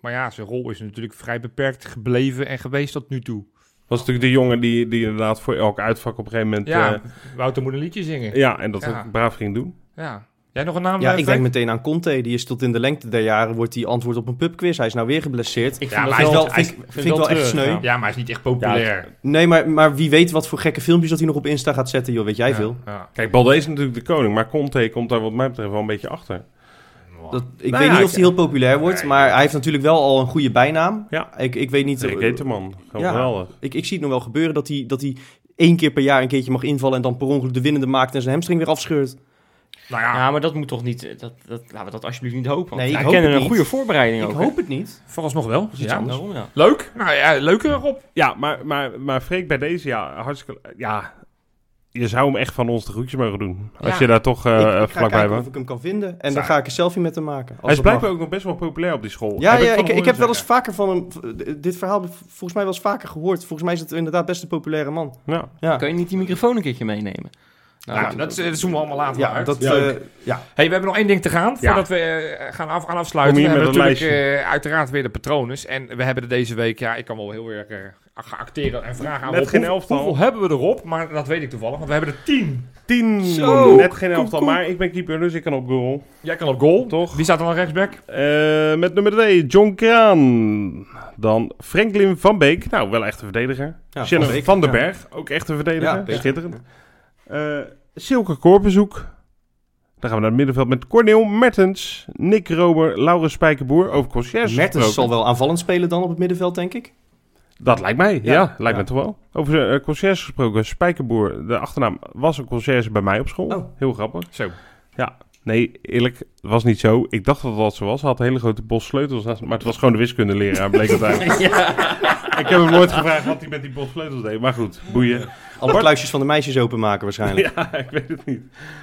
S3: Maar ja, zijn rol is natuurlijk vrij beperkt gebleven en geweest tot nu toe.
S1: Was natuurlijk de jongen die, die inderdaad voor elk uitvak op een gegeven moment...
S3: Ja,
S1: Ja,
S3: Wouter moet een liedje zingen.
S1: ja en dat
S3: Ja.
S1: braaf ging doen.
S3: Ja. Jij nog een naam?
S2: Ja,
S3: eh,
S2: ik denk meteen aan Conte. Die is tot in de lengte der jaren wordt die antwoord op een pubquiz. Hij is nou weer geblesseerd.
S4: Ik
S3: Ja,
S4: vind
S3: maar
S4: dat
S3: hij is
S4: wel,
S2: vind,
S4: vind
S2: wel echt sneu.
S4: ja.
S3: Ja, maar hij is niet echt populair.
S2: Nee, maar, maar wie weet wat voor gekke filmpjes dat hij nog op Insta gaat zetten, joh. Weet jij
S3: Ja,
S2: veel?
S3: Ja.
S1: Kijk, Balde is natuurlijk de koning, maar Conte komt daar wat mij betreft wel een beetje achter.
S2: Dat, ik
S1: Nou
S2: weet
S1: ja,
S2: niet of
S1: ik-
S2: hij heel populair wordt,
S1: Nee.
S2: maar hij heeft natuurlijk wel al een goede bijnaam.
S1: Ja.
S2: Ik, ik weet niet...
S1: Rick Eterman, gewoon
S2: Ja.
S1: geweldig.
S2: Ik, ik zie het nog wel gebeuren dat hij, dat hij één keer per jaar een keertje mag invallen... en dan per ongeluk de winnende maakt en zijn hamstring weer afscheurt.
S3: Nou ja,
S4: Ja, maar dat moet toch niet, dat, dat, laten we dat alsjeblieft niet hopen. want
S2: Nee, ik
S4: kennen
S2: het
S4: een goede voorbereiding
S2: Ik
S4: ook. hè?
S2: hoop het niet.
S3: vooralsnog wel.
S2: iets
S3: Ja.
S2: anders.
S4: Daarom, ja.
S3: Leuk. Nou ja, leuke Rob.
S1: Ja, maar, maar, maar Freek, bij deze, ja, hartstikke... Ja, je zou hem echt van ons de groetjes mogen doen. Als
S3: Ja.
S1: je daar toch eh
S2: ik, ik ga
S1: vlakbij woont.
S2: of ik hem kan vinden. En dan ga ik een selfie met hem maken.
S1: Hij is blijkbaar ook nog best wel populair op die school.
S2: Ja,
S1: Heb
S2: ja ik, ik heb wel eens
S1: zeggen.
S2: vaker van hem... Dit verhaal heb ik volgens mij wel eens vaker gehoord. Volgens mij is het inderdaad best een populaire man.
S1: Ja.
S2: Ja,
S4: Kan je niet die microfoon een keertje meenemen?
S3: Nou,
S4: Nou,
S3: dat, dat zoomen we allemaal later
S2: ja,
S3: uit.
S2: dat,
S1: Ja,
S2: eh, ja.
S3: Hey, we hebben nog één ding te gaan
S1: Ja.
S3: voordat we eh, gaan, af, gaan afsluiten. We hebben natuurlijk eh, uiteraard weer de patrones. En we hebben er deze week, ja, ik kan wel heel erg gaan acteren en vragen aan
S1: Net
S3: Rob,
S1: geen
S3: hoeveel-
S1: elftal.
S3: Hoeveel hebben we erop? Maar dat weet ik toevallig, want we hebben er tien.
S1: Tien,
S3: Zo.
S1: net geen elftal,
S3: Koek, koek.
S1: maar ik ben keeper, dus ik kan op goal.
S3: Jij kan op goal.
S1: Toch?
S3: Wie staat er dan rechtsback?
S1: Eh, met nummer 2, John Kraan. Dan Franklin van Beek, nou wel echt een verdediger.
S2: Ja,
S1: Shannon
S2: Van Beek,
S1: van den
S2: ja.
S1: Berg, ook echt een verdediger.
S2: Ja.
S1: Schitterend. Eh Silke Korpenzoek. Dan gaan we naar het middenveld met Corneel Mertens, Nick Rober, Laurens Spijkerboer. Over conciërge
S2: Mertens zal wel aanvallend spelen dan op het middenveld, denk ik.
S1: Dat lijkt mij, ja.
S2: Ja.
S1: lijkt
S2: Ja.
S1: me toch wel. Over uh, conciërge gesproken, Spijkerboer, de achternaam was een conciërge bij mij op school.
S2: Oh.
S1: Heel grappig.
S3: Zo.
S1: Nee, eerlijk, het was niet zo. Ik dacht dat dat zo was. Hij had een hele grote bos sleutels naast maar het was gewoon de wiskundeleraar, bleek het eigenlijk. Ik heb hem nooit gevraagd wat hij met die bos sleutels deed. Maar goed, boeien.
S2: Alle
S1: Bart-
S2: kluisjes van de meisjes openmaken waarschijnlijk.
S1: Ja, ik weet het niet.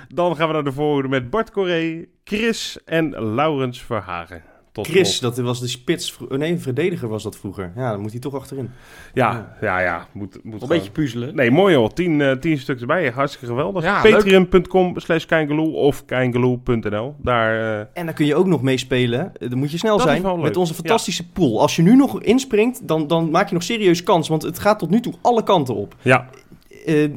S1: Dan gaan we naar de voorhoede met Bart Corré, Chris en Laurens Verhagen. Tot
S2: Chris, dat was de spits. oh, Nee, een verdediger was dat vroeger. Ja, dan moet hij toch achterin.
S1: Ja, ja, ja. Moet, moet
S4: Een
S1: gewoon.
S4: beetje puzzelen.
S1: Nee, mooi hoor. Tien, eh, tien stuks erbij. Hartstikke geweldig.
S3: Ja.
S1: Patreon.com slash of Keingeloel.nl. Daar... eh,
S2: En dan kun je ook nog meespelen. Eh, Dan moet je snel
S1: Dat is
S2: zijn.
S1: wel leuk.
S2: Met onze fantastische pool. Als je nu nog inspringt, dan, dan maak je nog serieus kans. Want het gaat tot nu toe alle kanten op.
S1: ja,
S2: Eh,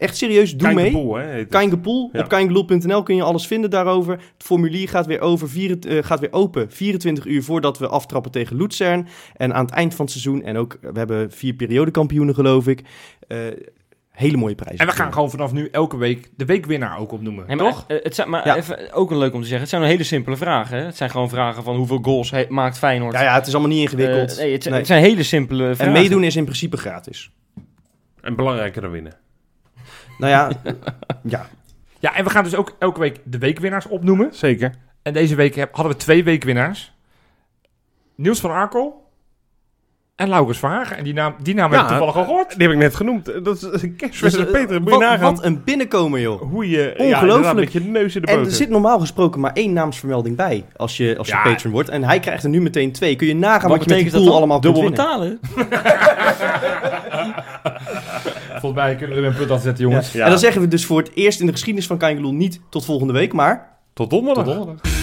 S2: echt serieus, doe mee. Kaingepoel.
S1: Ja.
S2: Op kaingeloel.nl kun je alles vinden daarover. Het formulier gaat weer, over, vier, eh, gaat weer open 24 uur voordat we aftrappen tegen Luzern. En aan het eind van het seizoen, en ook we hebben vier periodekampioenen geloof ik. eh, hele mooie prijzen.
S3: En we gaan gewoon vanaf nu elke week de weekwinnaar ook opnoemen.
S4: Maar,
S3: toch?
S4: eh, het zijn, maar
S2: Ja.
S4: even, ook een leuk om te zeggen. Het zijn hele simpele vragen. Hè? Het zijn gewoon vragen van hoeveel goals he- maakt Feyenoord.
S2: Ja, ja, het is allemaal niet ingewikkeld.
S4: Nee, het,
S2: Nee.
S4: het zijn hele simpele vragen.
S2: En meedoen is in principe gratis.
S1: En belangrijker dan winnen.
S2: Nou ja, ja.
S3: Ja, en we gaan dus ook elke week de weekwinnaars opnoemen.
S1: Zeker.
S3: En deze week heb- hadden we twee weekwinnaars. Niels van Arkel en Laurens Verhagen. En die naam, die naam heb ik toevallig al gehoord.
S1: Die heb ik net genoemd. Dat is een.
S2: Dus, eh,
S1: Peter, moet je
S2: wat,
S1: nagaan
S2: wat een binnenkomen, joh.
S1: hoe je... Ja,
S2: Ongelooflijk.
S1: met je neus in de
S2: En
S1: boter.
S2: er zit normaal gesproken maar één naamsvermelding bij als je, als je
S1: Ja.
S2: patron wordt. En hij krijgt er nu meteen twee. Kun je nagaan wat,
S4: Wat
S2: je met die
S4: betekent
S2: pool
S4: dat dan?
S2: allemaal kunt
S4: Dubbel
S2: winnen.
S4: betalen?
S3: Volgens mij kunnen we er een punt aan zetten, jongens.
S1: Ja.
S2: En dan zeggen we dus voor het eerst in de geschiedenis van Kangeloel niet tot volgende week, maar...
S1: Tot donderdag.
S3: Tot donderdag.